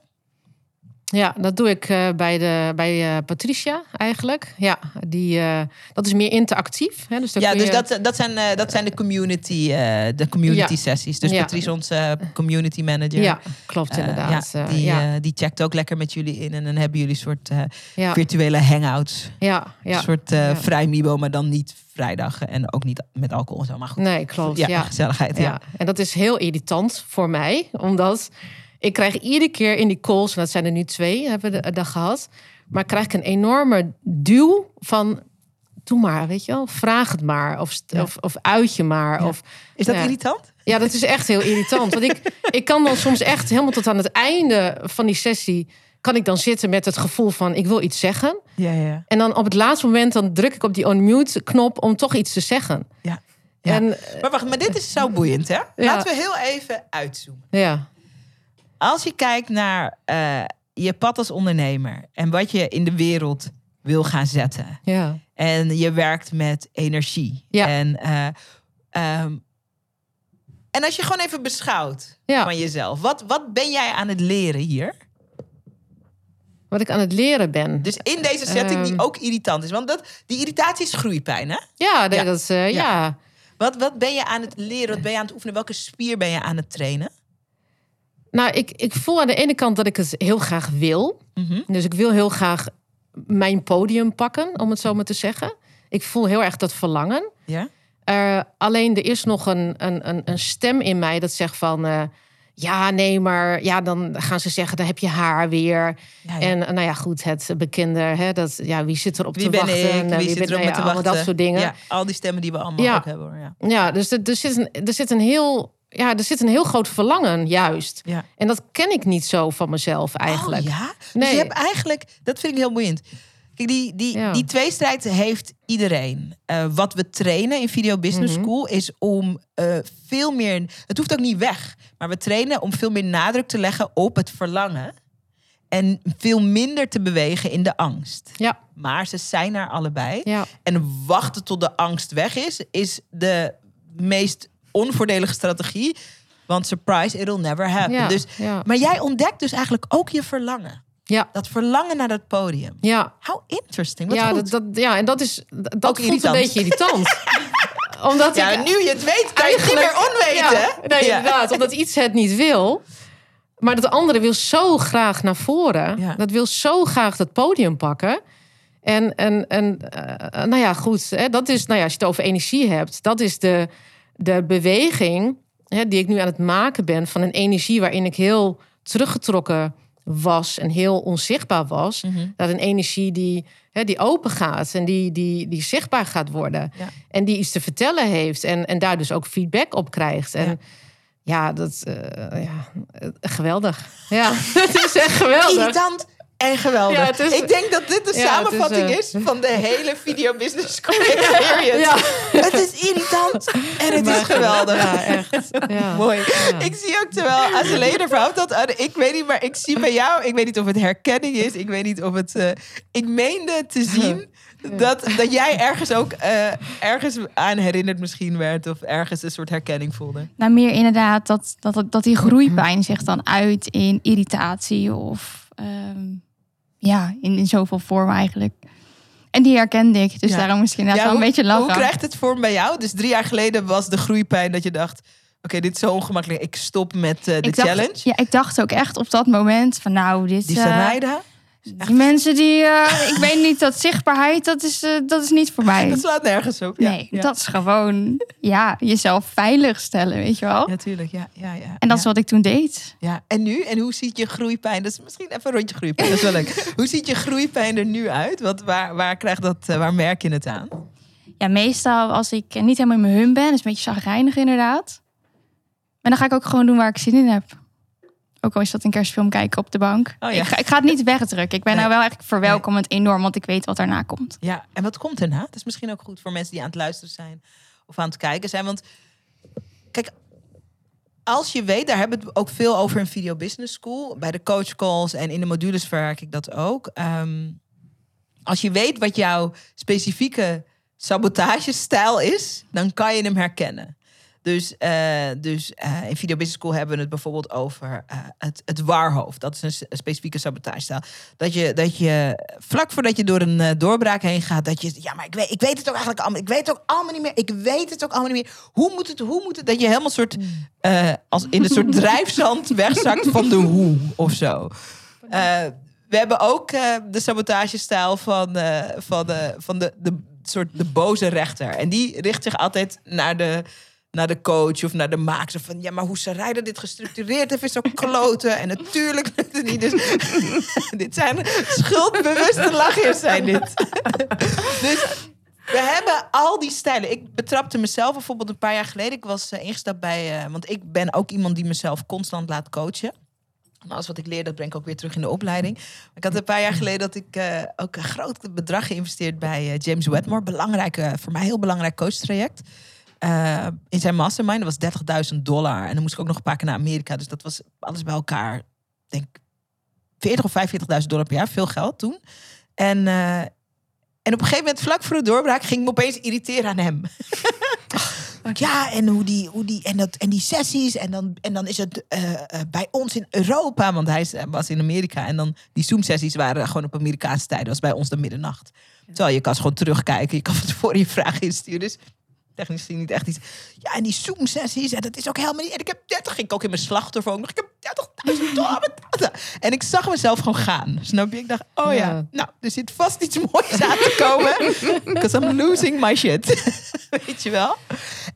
Ja, dat doe ik eh, bij, de, bij eh, Patricia eigenlijk. Ja, die, eh, dat is meer interactief. Hè? Dus Ja, dus je- dat, dat, zijn, dat zijn de community, de community Ja. sessies. Dus Ja. Patrice, onze community manager. Ja, klopt inderdaad. ja, die, ja, die checkt ook lekker met jullie in. En dan hebben jullie een soort virtuele hangouts. ja, ja. Een soort vrij Mibo, maar dan niet vrijdag. En ook niet met alcohol en zo. Maar goed. Nee, klopt. ja, gezelligheid. Ja, en dat is heel irritant voor mij, omdat ik krijg iedere keer in die calls, en dat zijn er nu twee, hebben we de- dat gehad, maar krijg ik een enorme duw van, doe maar, weet je wel, vraag het maar, of, Ja. of, of uit je maar. Ja. Of, Is dat Ja. irritant? ja, dat is echt heel irritant, want ik, ik kan dan soms echt helemaal tot aan het einde van die sessie, kan ik dan zitten met het gevoel van, ik wil iets zeggen. Ja, ja. En dan op het laatste moment, dan druk ik op die unmute knop om toch iets te zeggen. Ja. Ja. En Maar wacht, maar dit is zo boeiend, hè? Laten we heel even uitzoomen. ja, Als je kijkt naar eh, je pad als ondernemer en wat je in de wereld wil gaan zetten. ja. En je werkt met energie. Ja. En, eh, ehm, en als je gewoon even beschouwt Ja. van jezelf. Wat, wat ben jij aan het leren hier? Wat ik aan het leren ben. Dus in deze setting die Ehm. ook irritant is. Want dat, die irritatie is groeipijn, hè? Ja, dat is, eh, Ja. ja. Wat, wat ben je aan het leren? Wat ben je aan het oefenen? Welke spier ben je aan het trainen? Nou, ik, ik voel aan de ene kant dat ik het heel graag wil. Mhm. Dus ik wil heel graag mijn podium pakken, om het zo maar te zeggen. Ik voel heel erg dat verlangen. Ja? Eh, alleen er is nog een, een, een, een stem in mij dat zegt van... eh, ja, nee, maar ja, dan gaan ze zeggen, dan heb je haar weer. Ja, ja. En eh, nou ja, goed, het bekende, hè, dat, ja, wie zit erop Wie te ben wachten? ik? En, Wie zit bent- erop nou te wachten? Dat soort dingen. Ja, al die stemmen die we allemaal ook hebben. Hoor. Ja. Ja, dus er, er, zit een, er zit een heel... Ja, er zit een heel groot verlangen, juist. Ja. En dat ken ik niet zo van mezelf eigenlijk. Oh, ja? Dus Nee. je hebt eigenlijk, dat vind ik heel boeiend. Kijk, die, die, Ja. die tweestrijd heeft iedereen. Eh, wat we trainen in Video Business Mhm. School is om eh, veel meer. Het hoeft ook niet weg, maar we trainen om veel meer nadruk te leggen op het verlangen. En veel minder te bewegen in de angst. Ja, Maar ze zijn er allebei. ja, En wachten tot de angst weg is, is de meest onvoordelige strategie. Want surprise, it'll never happen. Ja, Dus, ja. maar jij ontdekt dus eigenlijk ook je verlangen. Ja. Dat verlangen naar dat podium. ja. How interesting. Wat ja, goed. dat, dat, ja, en dat is dat Ook voelt irritant. een beetje irritant. Omdat ja, ik nu je het weet, kan je het niet meer onweten. Ja, nee, Ja. inderdaad. Omdat iets het niet wil. Maar dat andere wil zo graag naar voren. Ja. Dat wil zo graag dat podium pakken. En, en, en eh, nou ja, goed. Hè, dat is, nou ja, als je het over energie hebt, dat is de, de beweging hè, die ik nu aan het maken ben van een energie waarin ik heel teruggetrokken was en heel onzichtbaar was. Mhm. Dat een energie die, hè, die open gaat en die, die, die zichtbaar gaat worden. Ja. En die iets te vertellen heeft en, en daar dus ook feedback op krijgt. En Ja. ja, dat eh, ja, eh, geweldig. Ja, het is echt geweldig. Irritant en geweldig. Ja, het is- ik denk dat dit de Ja, het is, samenvatting eh, is, van de hele video business school experience. Ja. Het is irritant en het is geweldig. Ja, echt. Ja. Mooi. Ja. Ik zie ook terwijl Azalea verhoudt dat aan. Ik weet niet, maar ik zie bij jou. Ik weet niet of het herkenning is. Ik weet niet of het. eh, ik meende te zien dat, dat jij ergens ook eh, ergens aan herinnerd misschien werd of ergens een soort herkenning voelde. Nou, meer inderdaad dat, dat, dat die groeipijn zich dan uit in irritatie of ehm, ja, in, in zoveel vormen eigenlijk. En die herkende ik, dus Ja. daarom misschien Ja, wel een beetje lachen. Hoe krijgt het vorm bij jou? Dus drie jaar geleden was de groeipijn dat je dacht. Oké, dit is zo ongemakkelijk. Ik stop met eh, de dacht, challenge. Ja, ik dacht ook echt op dat moment van nou, dit Die Sarayda. Die mensen die, eh, ik weet niet, dat zichtbaarheid, dat is, eh, dat is niet voor mij. Dat slaat nergens op. Ja, nee, ja. dat is gewoon ja, jezelf veilig stellen, weet je wel. Ja, tuurlijk. Ja, ja, ja. En dat ja. is wat ik toen deed. Ja, en nu? En hoe ziet je groeipijn? Dat is misschien even een rondje groeipijn. Dat is wel leuk. hoe ziet je groeipijn er nu uit? Wat, waar, waar, krijgt dat, eh, waar merk je het aan? Ja, meestal als ik niet helemaal in mijn hum ben, is een beetje zagrijnig inderdaad. Maar dan ga ik ook gewoon doen waar ik zin in heb. Ook al is dat een kerstfilm kijken op de bank. Oh ja. ik, ga, ik ga het niet wegdrukken. Ik ben Nee. nou wel echt verwelkomend enorm, want ik weet wat daarna komt. Ja, en wat komt erna? Dat is misschien ook goed voor mensen die aan het luisteren zijn of aan het kijken zijn. Want kijk, als je weet, daar hebben we het ook veel over in Video Business School. Bij de coach calls en in de modules verwerk ik dat ook. Ehm, als je weet wat jouw specifieke sabotagestijl is, dan kan je hem herkennen. Dus, eh, dus eh, in Video Business School hebben we het bijvoorbeeld over eh, het, het waarhoofd. Dat is een, specifieke sabotagestijl. Dat je, dat je vlak voordat je door een doorbraak heen gaat, dat je, ja, maar ik weet, ik weet het ook eigenlijk allemaal. Ik weet het ook allemaal niet meer. Ik weet het ook allemaal niet meer. Hoe moet het, hoe moet het? Dat je helemaal soort, eh, als in een soort drijfzand wegzakt van de hoe of zo. We hebben ook de sabotagestijl van, van, van de, de soort de boze rechter. En die richt zich altijd naar de, naar de coach of naar de. Zo Van ja, maar hoe Sarayda dit gestructureerd heeft, is ook kloten. En natuurlijk niet. Dus dit zijn schuldbewuste lachjes, zijn dit. dus we hebben al die stijlen. Ik betrapte mezelf bijvoorbeeld een paar jaar geleden. Ik was eh, ingestapt bij, eh, want ik ben ook iemand die mezelf constant laat coachen. En alles wat ik leer, dat breng ik ook weer terug in de opleiding. Ik had een paar jaar geleden dat ik eh, ook een groot bedrag geïnvesteerd bij James Wedmore. Belangrijk, eh, voor mij heel belangrijk coachtraject. Eh, in zijn mastermind. Dat was 30.000 dollar. En dan moest ik ook nog een paar keer naar Amerika. Dus dat was alles bij elkaar, denk ik, 40 of 45.000 dollar per jaar. Veel geld toen. En, eh, en op een gegeven moment, vlak voor de doorbraak, ging ik me opeens irriteren aan hem. Ja, en hoe die, hoe die, en dat, en die sessies. En dan, en dan is het eh, bij ons in Europa, want hij was in Amerika. En dan die Zoom-sessies waren gewoon op Amerikaanse tijden. Dat was bij ons de middernacht. Terwijl je kan gewoon terugkijken. Je kan van tevoren je vragen insturen. Dus technisch niet echt iets. Ja, en die Zoom-sessies, en dat is ook helemaal niet. En ik heb 30, ging ik ook in mijn slachtoffer ook nog. Ik heb 30.000 dollar. En ik zag mezelf gewoon gaan. Snap je? Ik dacht, oh ja, Ja. nou, er zit vast iets moois aan te komen. Because I'm losing my shit. Weet je wel?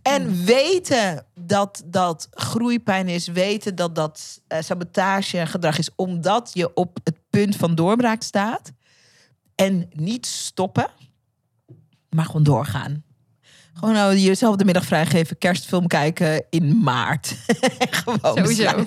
En weten dat dat groeipijn is, weten dat dat eh, sabotagegedrag is, omdat je op het punt van doorbraak staat. En niet stoppen, maar gewoon doorgaan. Gewoon nou, jezelf de middag vrijgeven, kerstfilm kijken in maart. gewoon Sowieso.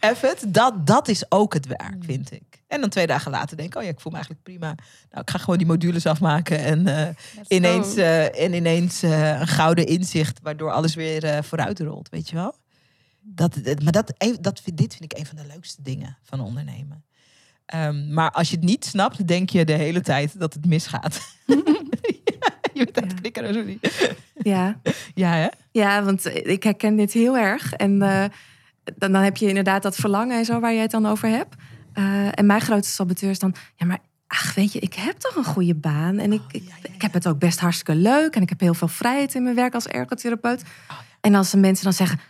Even, het, dat, dat is ook het werk, vind ik. En dan twee dagen later denk ik, oh ja, ik voel me eigenlijk prima. Nou, ik ga gewoon die modules afmaken en eh, ineens, eh, en ineens eh, een gouden inzicht, waardoor alles weer vooruit rolt, weet je wel? Dat, maar dat, dat, vind- dit vind ik een van de leukste dingen van ondernemen. Ehm, maar als je het niet snapt, denk je de hele tijd dat het misgaat. ja, je bent aan het Ja. knikken. Ja, Ja, hè? Ja, want ik herken dit heel erg. En uh, dan, dan heb je inderdaad dat verlangen en zo waar jij het dan over hebt. Uh, en mijn grootste saboteur is dan, ja, maar ach, weet je, ik heb toch een goede baan. En ik, oh, ja, ja, ik, heb het ook best hartstikke leuk. En ik heb heel veel vrijheid in mijn werk als ergotherapeut. Oh, en als de mensen dan zeggen,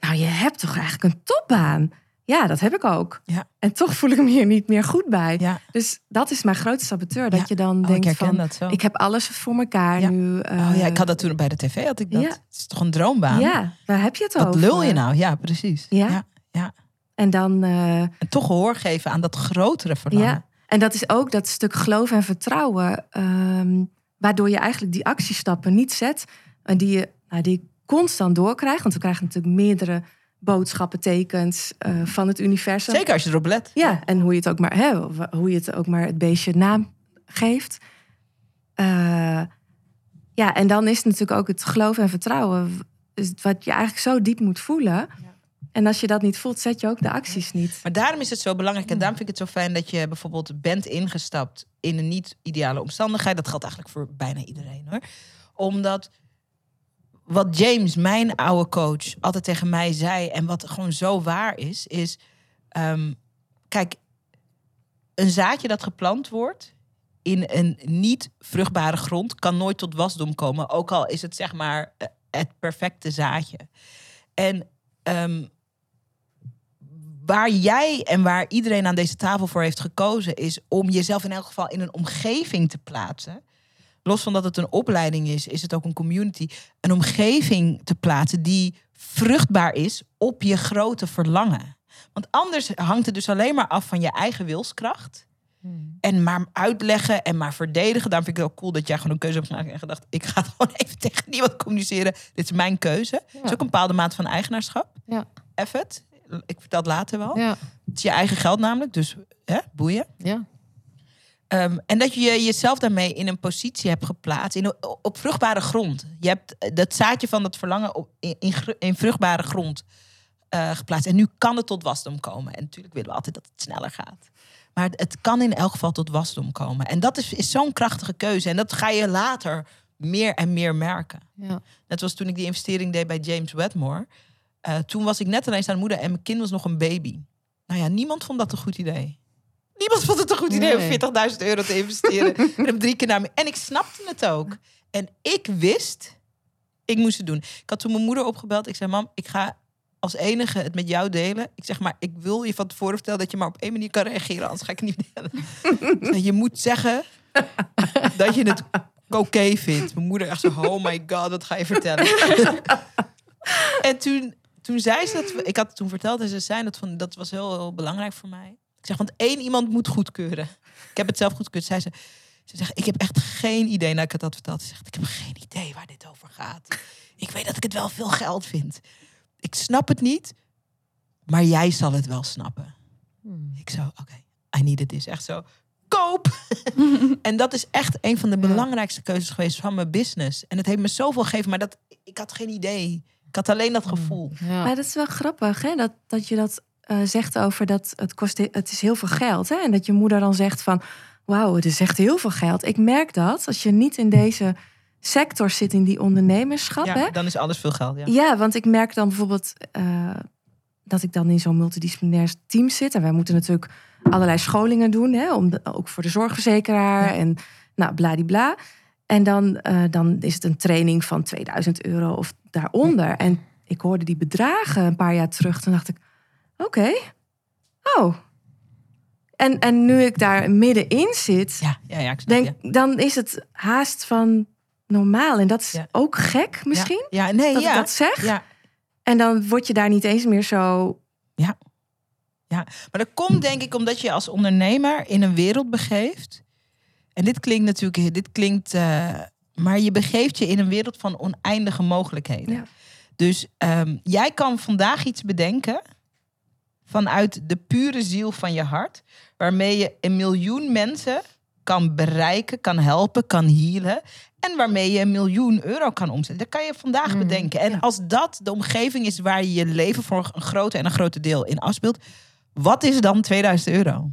nou, je hebt toch eigenlijk een topbaan? Ja, dat heb ik ook. Ja. En toch voel ik me hier niet meer goed bij. Ja. Dus dat is mijn grootste saboteur. Dat je dan oh, denkt ik van, ik heb alles voor elkaar nu. Uh, oh ja, ik had dat toen bij de tv, had ik dat. Het is toch een droombaan? Ja, waar heb je het Wat over? Wat lul je nou? Ja, precies. Ja. ja. En dan... Uh, en toch gehoor geven aan dat grotere verlangen. Ja. En dat is ook dat stuk geloof en vertrouwen. Um, waardoor je eigenlijk die actiestappen niet zet. En die je, nou, die constant doorkrijgt. Want we krijgen natuurlijk meerdere boodschappen, tekens uh, van het universum. Zeker als je erop let. Ja, en hoe je het ook maar, hè, hoe je het ook maar het beestje naam geeft. Uh, ja, en dan is het natuurlijk ook het geloof en vertrouwen. Wat je eigenlijk zo diep moet voelen. Ja. En als je dat niet voelt, zet je ook de acties niet. Maar daarom is het zo belangrijk. En daarom vind ik het zo fijn dat je bijvoorbeeld bent ingestapt in een niet-ideale omstandigheid. Dat geldt eigenlijk voor bijna iedereen hoor. Omdat wat James, mijn oude coach, altijd tegen mij zei en wat gewoon zo waar is, is: um, kijk, een zaadje dat geplant wordt in een niet vruchtbare grond kan nooit tot wasdom komen, ook al is het zeg maar eh, het perfecte zaadje. En um, waar jij en waar iedereen aan deze tafel voor heeft gekozen, is om jezelf in elk geval in een omgeving te plaatsen los van dat het een opleiding is, is het ook een community. Een omgeving te plaatsen die vruchtbaar is op je grote verlangen. Want anders hangt het dus alleen maar af van je eigen wilskracht. Hmm. En maar uitleggen en maar verdedigen. Daarom vind ik het ook cool dat jij gewoon een keuze hebt gemaakt en gedacht: ik ga gewoon even tegen niemand communiceren. Dit is mijn keuze. Het is ook een bepaalde maat van eigenaarschap. Ja. Effort. Ik vertel het later wel. Ja. Het is je eigen geld namelijk, dus hè, boeien. Ja. Um, en dat je jezelf daarmee in een positie hebt geplaatst, in, op vruchtbare grond. Je hebt dat zaadje van dat verlangen op, in, in, in vruchtbare grond uh, geplaatst. En nu kan het tot wasdom komen. En natuurlijk willen we altijd dat het sneller gaat. Maar het, kan in elk geval tot wasdom komen. En dat is, is zo'n krachtige keuze. En dat ga je later meer en meer merken. Ja. Net was toen ik die investering deed bij James Wedmore. Uh, toen was ik net ineens aan moeder en mijn kind was nog een baby. Nou ja, niemand vond dat een goed idee. Niemand vond het een goed idee nee. om 40.000 euro te investeren. en hem drie keer naar me. En ik snapte het ook. En ik wist, ik moest het doen. Ik had toen mijn moeder opgebeld. Ik zei, mam, ik ga als enige het met jou delen. Ik zeg maar, ik wil je van tevoren vertellen dat je maar op één manier kan reageren. Anders ga ik het niet delen. je moet zeggen dat je het oké okay vindt. Mijn moeder echt zo, oh my god, wat ga je vertellen? en toen, toen zei ze dat, ik had het toen verteld en ze zei dat, van, dat was heel, heel belangrijk voor mij. Ik zeg, want één iemand moet goedkeuren. Ik heb het zelf goedkeurd. Zij ze, ze zegt, ik heb echt geen idee. Nou, ik had dat verteld. Ze zegt, ik heb geen idee waar dit over gaat. Ik weet dat ik het wel veel geld vind. Ik snap het niet, maar jij zal het wel snappen. Hmm. Ik zo, oké, okay, I need it this. Echt zo, koop! en dat is echt een van de belangrijkste keuzes geweest van mijn business. En het heeft me zoveel gegeven, maar dat, ik had geen idee. Ik had alleen dat hmm. gevoel. Ja. Maar dat is wel grappig, hè? Dat, dat je dat uh, zegt over dat het kost, het is heel veel geld. Hè? En dat je moeder dan zegt van, wauw, het is echt heel veel geld. Ik merk dat als je niet in deze sector zit, in die ondernemerschap. Ja, hè? dan is alles veel geld. Ja, ja want ik merk dan bijvoorbeeld uh, dat ik dan in zo'n multidisciplinair team zit. En wij moeten natuurlijk allerlei scholingen doen, hè? Om de, ook voor de zorgverzekeraar ja. en nou, bladibla. En dan, uh, dan is het een training van 2000 euro of daaronder. En ik hoorde die bedragen een paar jaar terug. Toen dacht ik, Oké. Oh. En, en nu ik daar middenin zit, ja, ja, ja, ik denk, dan is het haast van normaal. En dat is Ja. ook gek misschien, Ja, nee, dat ja. ik dat zeg. Ja, En dan word je daar niet eens meer zo... ja. Maar dat komt denk ik omdat je als ondernemer in een wereld begeeft. En dit klinkt natuurlijk, dit klinkt, eh, maar je begeeft je in een wereld van oneindige mogelijkheden. Ja. Dus ehm, jij kan vandaag iets bedenken vanuit de pure ziel van je hart, waarmee je een miljoen mensen kan bereiken, kan helpen, kan healen. En waarmee je een miljoen euro kan omzetten. Dat kan je vandaag Mm, bedenken. En ja. als dat de omgeving is waar je je leven voor een grote en een grote deel in afspeelt, wat is dan 2000 euro?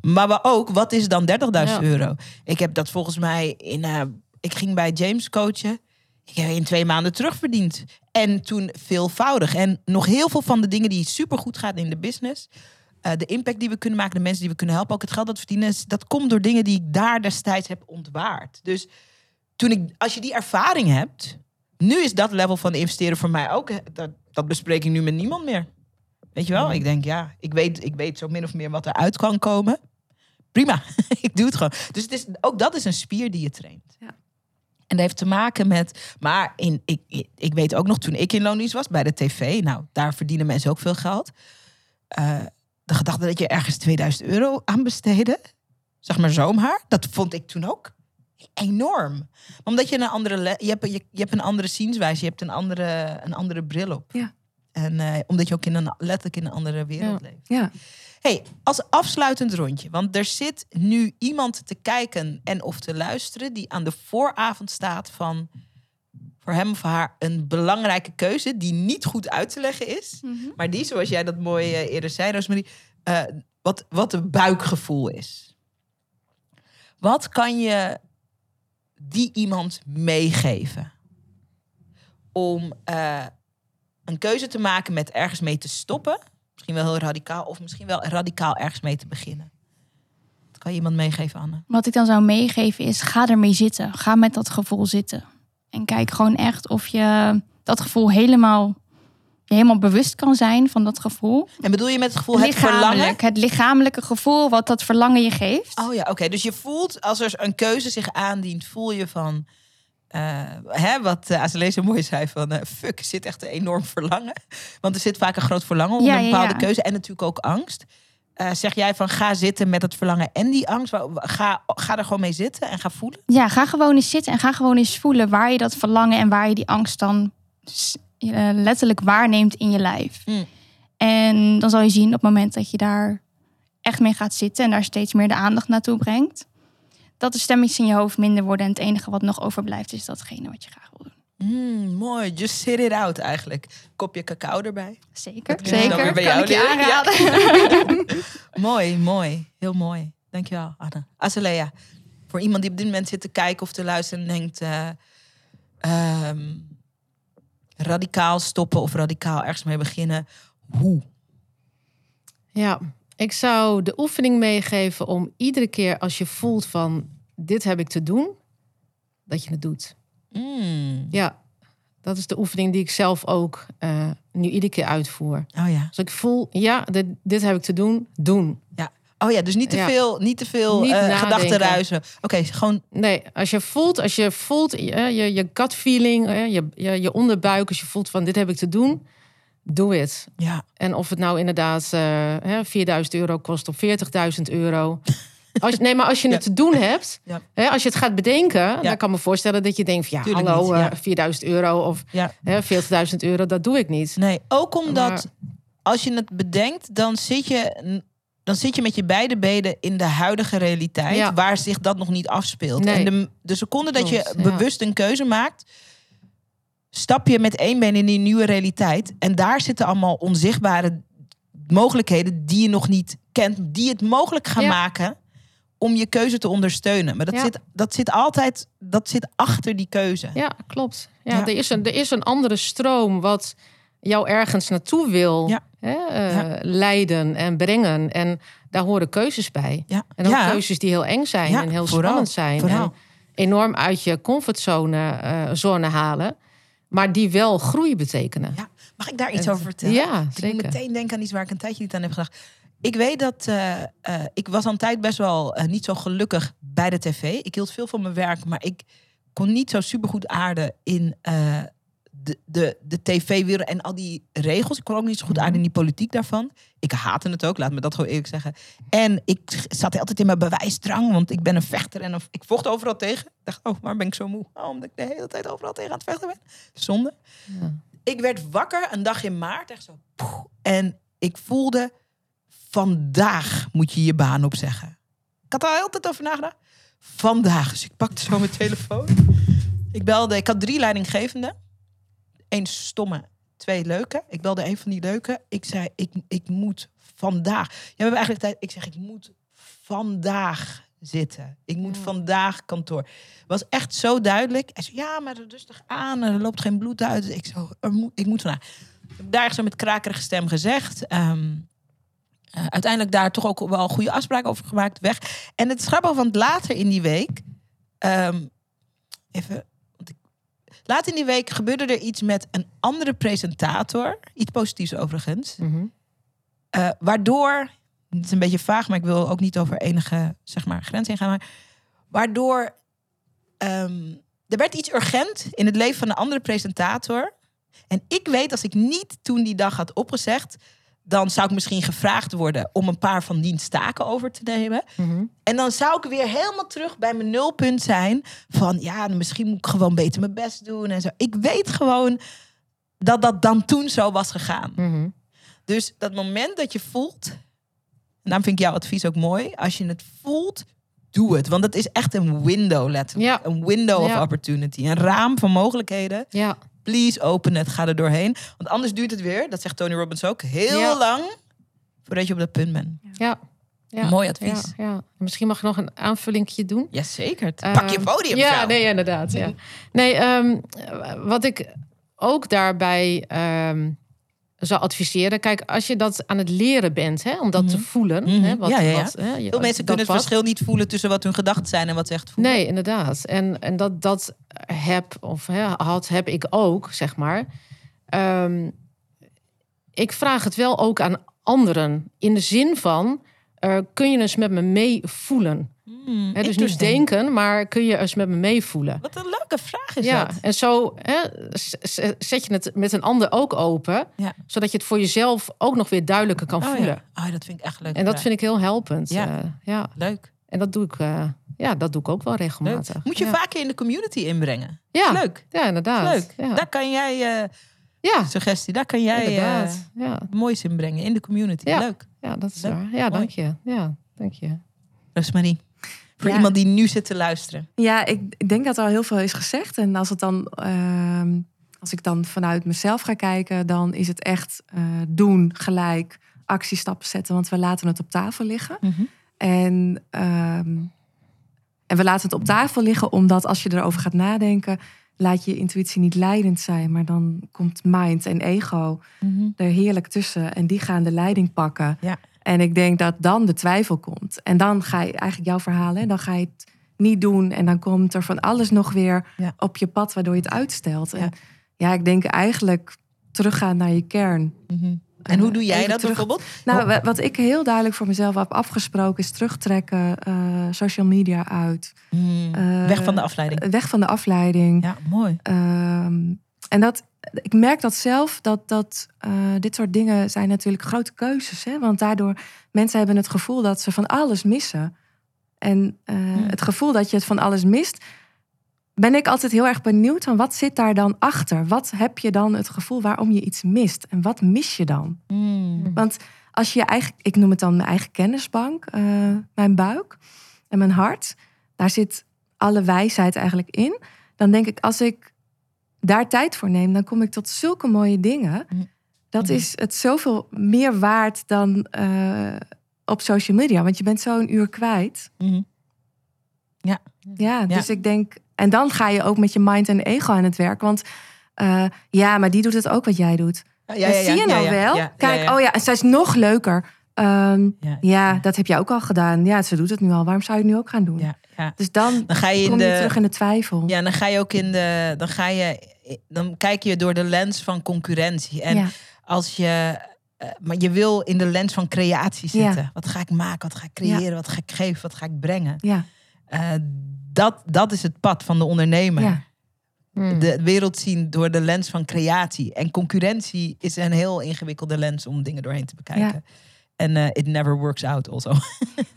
Maar ook, wat is dan 30.000 Ja. euro? Ik heb dat volgens mij in. eh, ik ging bij James coachen. Ik heb in twee maanden terugverdiend. En toen veelvoudig. En nog heel veel van de dingen die supergoed gaan in de business. eh, de impact die we kunnen maken, de mensen die we kunnen helpen, ook het geld dat we verdienen, dat komt door dingen die ik daar destijds heb ontwaard. Dus toen ik, als je die ervaring hebt, nu is dat level van investeren voor mij ook. hè, Dat, dat bespreek ik nu met niemand meer. Weet je wel? Ik denk, ja, ik weet, ik weet zo min of meer wat eruit kan komen. Prima, ik doe het gewoon. Dus het is, ook dat is een spier die je traint. Ja. En dat heeft te maken met. Maar in, ik, ik, weet ook nog toen ik in loondienst was bij de tv. Nou, daar verdienen mensen ook veel geld. Eh, de gedachte dat je ergens 2000 euro aan besteedde. Zeg maar zomaar. Dat vond ik toen ook enorm. Omdat je een andere. Je hebt, je, je hebt een andere zienswijze. Je hebt een andere, een andere bril op. Ja. En eh, omdat je ook in een, letterlijk in een andere wereld Ja. leeft. Ja. Hey, als afsluitend rondje. Want er zit nu iemand te kijken en of te luisteren... die aan de vooravond staat van... voor hem of haar een belangrijke keuze... die niet goed uit te leggen is. Maar die, zoals jij dat mooi eh, eerder zei, Rosemary... eh, wat, wat een buikgevoel is. Wat kan je die iemand meegeven? Om eh, een keuze te maken met ergens mee te stoppen. Misschien wel heel radicaal. Of misschien wel radicaal ergens mee te beginnen. Wat kan je iemand meegeven, Anne? Wat ik dan zou meegeven is, ga ermee zitten. Ga met dat gevoel zitten. En kijk gewoon echt of je dat gevoel helemaal, je helemaal bewust kan zijn van dat gevoel. En bedoel je met het gevoel het verlangen? het lichamelijke gevoel wat dat verlangen je geeft. Oh ja, oké. Dus je voelt, als er een keuze zich aandient, voel je van... eh, hè, wat uh, Azalea zo mooi zei van... eh, fuck, er zit echt een enorm verlangen. Want er zit vaak een groot verlangen om Ja, een bepaalde ja. keuze. En natuurlijk ook angst. Zeg jij van ga zitten met het verlangen en die angst. Ga, ga er gewoon mee zitten en ga voelen. Ja, ga gewoon eens zitten en ga gewoon eens voelen waar je dat verlangen en waar je die angst dan letterlijk waarneemt in je lijf. Mm. En dan zal je zien op het moment dat je daar echt mee gaat zitten en daar steeds meer de aandacht naartoe brengt, dat de stemmetjes in je hoofd minder worden en het enige wat nog overblijft is datgene wat je graag wil doen. Mm, mooi, just sit it out eigenlijk. Kopje cacao erbij. Zeker, Dat je dan zeker. weer bij kan jou ik je leren. aanraden. Mooi, mooi. Heel mooi. Dankjewel, Anne. Azalea, voor iemand die op dit moment zit te kijken of te luisteren en denkt... eh, ehm, radicaal stoppen of radicaal ergens mee beginnen. Hoe? Ja, ik zou de oefening meegeven om iedere keer als je voelt van dit heb ik te doen, dat je het doet. Mm. Ja, dat is de oefening die ik zelf ook eh, nu iedere keer uitvoer. Oh ja. Als ik voel, ja, dit, dit heb ik te doen, doen. Oh ja, dus niet te Ja. veel, niet te veel Niet eh, gedachten ruizen. Oké, gewoon Nee, als je voelt, als je voelt, je, je, je gut feeling, eh, je, je, je onderbuik, als je voelt van dit heb ik te doen, doe het. ja. En of het nou inderdaad eh, hè, 4000 euro kost of 40.000 euro. Als, nee, maar als je het te doen hebt, Ja. hè, als je het gaat bedenken, dan kan ik me voorstellen dat je denkt: van, ja, Tuurlijk hallo, niet, eh, ja. 4000 euro of Ja. hè, 40.000 euro, dat doe ik niet. Nee, ook omdat Maar- als je het bedenkt, dan zit je, dan zit je met je beide benen in de huidige realiteit, waar zich dat nog niet afspeelt. Nee. En de, de seconde dat je Klopt, bewust een keuze maakt, stap je met één been in die nieuwe realiteit. En daar zitten allemaal onzichtbare mogelijkheden die je nog niet kent, die het mogelijk gaan Ja. maken om je keuze te ondersteunen. Maar dat, Ja. zit, dat zit altijd, dat zit achter die keuze. Ja, klopt. Ja, Ja. Er, is een, er is een andere stroom wat jou ergens naartoe wil hè, eh, leiden en brengen. En daar horen keuzes bij. Ja. En ook keuzes die heel eng zijn en heel vooral, spannend zijn. vooral. En enorm uit je comfortzone eh, zone halen. Maar die wel groei betekenen. Ja. Mag ik daar iets over vertellen? ja, Ik moet zeker. meteen denken aan iets waar ik een tijdje niet aan heb gedacht. Ik weet dat eh, eh, ik was aan een tijd best wel eh, niet zo gelukkig bij de tv. Ik hield veel van mijn werk, maar ik kon niet zo supergoed aarden in de, de, de tv-wereld en al die regels. Ik kon ook niet zo goed aarden in die politiek daarvan. Ik haatte het ook, laat me dat gewoon eerlijk zeggen. En ik zat altijd in mijn bewijsdrang, want ik ben een vechter en ik vocht overal tegen. Ik dacht, oh, waar ben ik zo moe? Oh, omdat ik de hele tijd overal tegen aan het vechten ben. Zonde Ja. ik werd wakker een dag in maart, echt zo. poeh, en ik voelde, vandaag moet je je baan opzeggen. Ik had er al altijd over nagedacht. Vandaag. Dus ik pakte zo mijn telefoon. Ik belde, ik had drie leidinggevenden. Eén stomme, twee leuke. Ik belde een van die leuke. Ik zei, ik, ik moet vandaag. Ja, we hebben eigenlijk tijd. Ik zeg, ik moet vandaag zitten. Ik moet vandaag kantoor. Was echt zo duidelijk. Hij zei, ja, maar rustig aan. Er loopt geen bloed uit. Ik, zo, moet, ik moet vandaag. Daar zo met krakerige stem gezegd. Ehm, eh, uiteindelijk daar toch ook wel goede afspraken over gemaakt. Weg. En het grappig, want later in die week... ehm, even... Later in die week gebeurde er iets met een andere presentator. Iets positiefs overigens. Mhm. Eh, waardoor, het is een beetje vaag, maar ik wil ook niet over enige zeg maar, grens ingaan. Maar waardoor ehm, er werd iets urgent in het leven van een andere presentator. En ik weet, als ik niet toen die dag had opgezegd, dan zou ik misschien gevraagd worden om een paar van die taken over te nemen. Mhm. En dan zou ik weer helemaal terug bij mijn nulpunt zijn. Van ja, misschien moet ik gewoon beter mijn best doen en zo. Ik weet gewoon dat dat dan toen zo was gegaan. Mhm. Dus dat moment dat je voelt, en daarom vind ik jouw advies ook mooi, als je het voelt, doe het. Want het is echt een window, letterlijk. Ja. Een window of opportunity. Een raam van mogelijkheden. Ja. Please open het, ga er doorheen. Want anders duurt het weer, dat zegt Tony Robbins ook, heel Ja. lang voordat je op dat punt bent. Ja. ja. Mooi advies. Ja, ja. Misschien mag ik nog een aanvullingje doen. Jazeker. Pak je Ehm, podium, Ja, vrouw. nee, inderdaad. Ja. Nee, ehm, wat ik ook daarbij ehm, zou adviseren. Kijk, als je dat aan het leren bent, hè, om dat te voelen. Mhm. Hè, wat, Ja, ja, ja. Wat, hè, je- Veel mensen kunnen het verschil niet voelen tussen wat hun gedachten zijn en wat ze echt voelen. Nee, inderdaad. En, en dat, dat heb, of hè, had, heb ik ook, zeg maar. Ehm, ik vraag het wel ook aan anderen. In de zin van, eh, kun je eens met me meevoelen? Hmm, dus niet denken, maar kun je eens met me meevoelen? Wat een leuke vraag is Ja, dat. en zo zet je het met een ander ook open. Ja. Zodat je het voor jezelf ook nog weer duidelijker kan Oh, voelen. ja. Oh, dat vind ik echt leuk. En dat vind ik heel helpend. Ja. Ja. ja. leuk. En dat doe ik, eh, ja, dat doe ik ook wel leuk. regelmatig. Moet je vaker in de community inbrengen. Ja. Leuk. Ja, inderdaad. Leuk. Daar kan jij, eh, ja, suggestie, daar kan jij eh ja. moois in brengen. In de community. Ja. Leuk. ja, dat is Leuk. waar. Ja, Mooi. dank je. Ja, dank je. Rosemarie. Voor Ja. iemand die nu zit te luisteren. Ja, ik ik denk dat er al heel veel is gezegd. En als, het dan, ehm, als ik dan vanuit mezelf ga kijken, dan is het echt eh, doen, gelijk, actiestappen zetten. Want we laten het op tafel liggen. En, ehm, en we laten het op tafel liggen omdat als je erover gaat nadenken, laat je intuïtie niet leidend zijn. Maar dan komt mind en ego er heerlijk tussen. En die gaan de leiding pakken. Ja. En ik denk dat dan de twijfel komt. En dan ga je eigenlijk jouw verhalen, en dan ga je het niet doen. En dan komt er van alles nog weer Ja. op je pad, waardoor je het uitstelt. Ja. En ja, ik denk eigenlijk teruggaan naar je kern. Mhm. En hoe doe jij dat terug- bijvoorbeeld? Nou, wa- wat ik heel duidelijk voor mezelf heb afgesproken, is terugtrekken, eh, social media uit. Eh, Weg van de afleiding. Weg van de afleiding. Ja, mooi. Ehm, en dat, ik merk dat zelf, dat, dat eh, dit soort dingen zijn natuurlijk grote keuzes. Hè? Want daardoor, mensen hebben het gevoel dat ze van alles missen. En eh, het gevoel dat je het van alles mist, ben ik altijd heel erg benieuwd van wat zit daar dan achter? Wat heb je dan het gevoel waarom je iets mist? En wat mis je dan? Hmm. Want als je je eigen, ik noem het dan mijn eigen kennisbank, eh, mijn buik en mijn hart, daar zit alle wijsheid eigenlijk in. Dan denk ik, als ik daar tijd voor neem, dan kom ik tot zulke mooie dingen. Mm. Dat Mhm. is het zoveel meer waard dan eh, op social media, want je bent zo een uur kwijt. Mhm. Ja, dus ik denk, en dan ga je ook met je mind en ego aan het werk, want eh, ja, maar die doet het ook wat jij doet. Ja, Ja, zie je nou wel? Kijk, oh ja, en zij is nog leuker. Ehm, Ja, ja, dat heb je ook al gedaan. Ja, ze doet het nu al. Waarom zou je het nu ook gaan doen? ja, ja. Dus dan Dan ga je in kom je de. terug in de twijfel. Ja, dan ga je ook in de. Dan ga je. Dan kijk je door de lens van concurrentie. En Ja. als je. eh, maar je wil in de lens van creatie Ja. zitten. Wat ga ik maken? Wat ga ik creëren? Wat ga ik geven? Wat ga ik brengen? Ja, Eh, dat, dat is het pad van de ondernemer. ja. Hmm. De wereld zien door de lens van creatie. En concurrentie is een heel ingewikkelde lens om dingen doorheen te bekijken. En eh, it never works out also.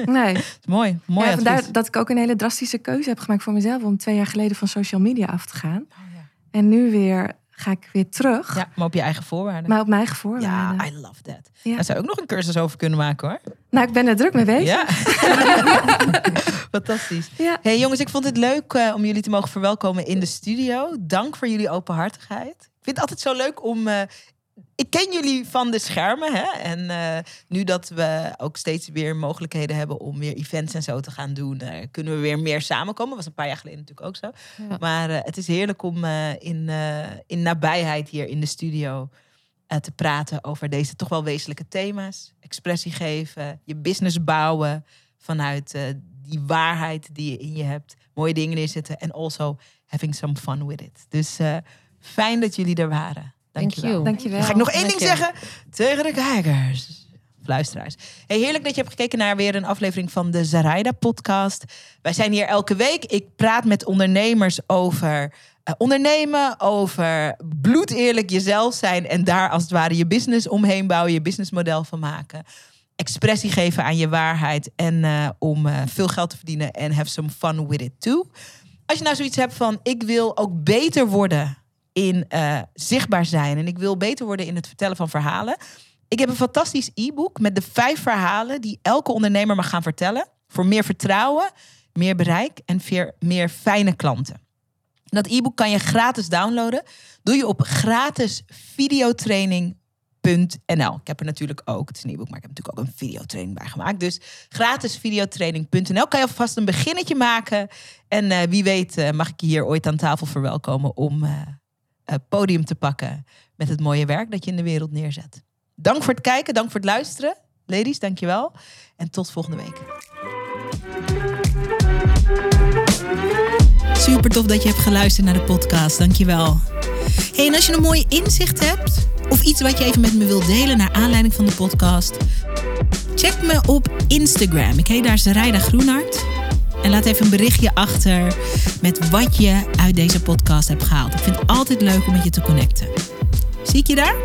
Nee. Mooi. Mooi ja, vandaar dat ik ook een hele drastische keuze heb gemaakt voor mezelf om twee jaar geleden van social media af te gaan. Oh, ja. En nu weer ga ik weer terug, ja, maar op je eigen voorwaarden. maar op mijn eigen ja, voorwaarden. I love that. Ja. Daar zou je ook nog een cursus over kunnen maken hoor. Nou, ik ben er druk mee bezig. Ja. Fantastisch. Ja. Hey jongens, ik vond het leuk eh, om jullie te mogen verwelkomen in de studio. Dank voor jullie openhartigheid. Ik vind het altijd zo leuk om. eh, ik ken jullie van de schermen. Hè? En uh, nu dat we ook steeds weer mogelijkheden hebben om weer events en zo te gaan doen, uh, kunnen we weer meer samenkomen. was een paar jaar geleden natuurlijk ook zo. Ja. Maar uh, het is heerlijk om in, in nabijheid hier in de studio te praten over deze toch wel wezenlijke thema's. Expressie geven, je business bouwen vanuit die waarheid die je in je hebt. Mooie dingen neerzetten en also having some fun with it. Dus fijn dat jullie er waren. Dankjewel. Dankjewel. Dan ga ik nog één ding zeggen tegen de kijkers. Luisteraars. Hey, heerlijk dat je hebt gekeken naar weer een aflevering van de Zaraida podcast. Wij zijn hier elke week. Ik praat met ondernemers over uh, ondernemen, over bloedeerlijk jezelf zijn en daar als het ware je business omheen bouwen, je businessmodel van maken. Expressie geven aan je waarheid en uh, om uh, veel geld te verdienen en have some fun with it too. Als je nou zoiets hebt van ik wil ook beter worden in uh, zichtbaar zijn. En ik wil beter worden in het vertellen van verhalen. Ik heb een fantastisch e-book met de vijf verhalen die elke ondernemer mag gaan vertellen. Voor meer vertrouwen, meer bereik en meer, meer fijne klanten. Dat e-book kan je gratis downloaden. Doe je op gratisvideotraining.nl. Ik heb er natuurlijk ook, het een e-book, maar ik heb natuurlijk ook een videotraining bij gemaakt. Dus gratisvideotraining.nl kan je alvast een beginnetje maken. En uh, wie weet uh, mag ik je hier ooit aan tafel verwelkomen om podium te pakken met het mooie werk dat je in de wereld neerzet. Dank voor het kijken, dank voor het luisteren. Ladies, dankjewel. En tot volgende week. Super tof dat je hebt geluisterd naar de podcast. Dankjewel. Hey, en als je een mooie inzicht hebt of iets wat je even met me wilt delen naar aanleiding van de podcast, check me op Instagram. Ik heet daar Zerijda Groenhart. En laat even een berichtje achter met wat je uit deze podcast hebt gehaald. Ik vind het altijd leuk om met je te connecten. Zie ik je daar?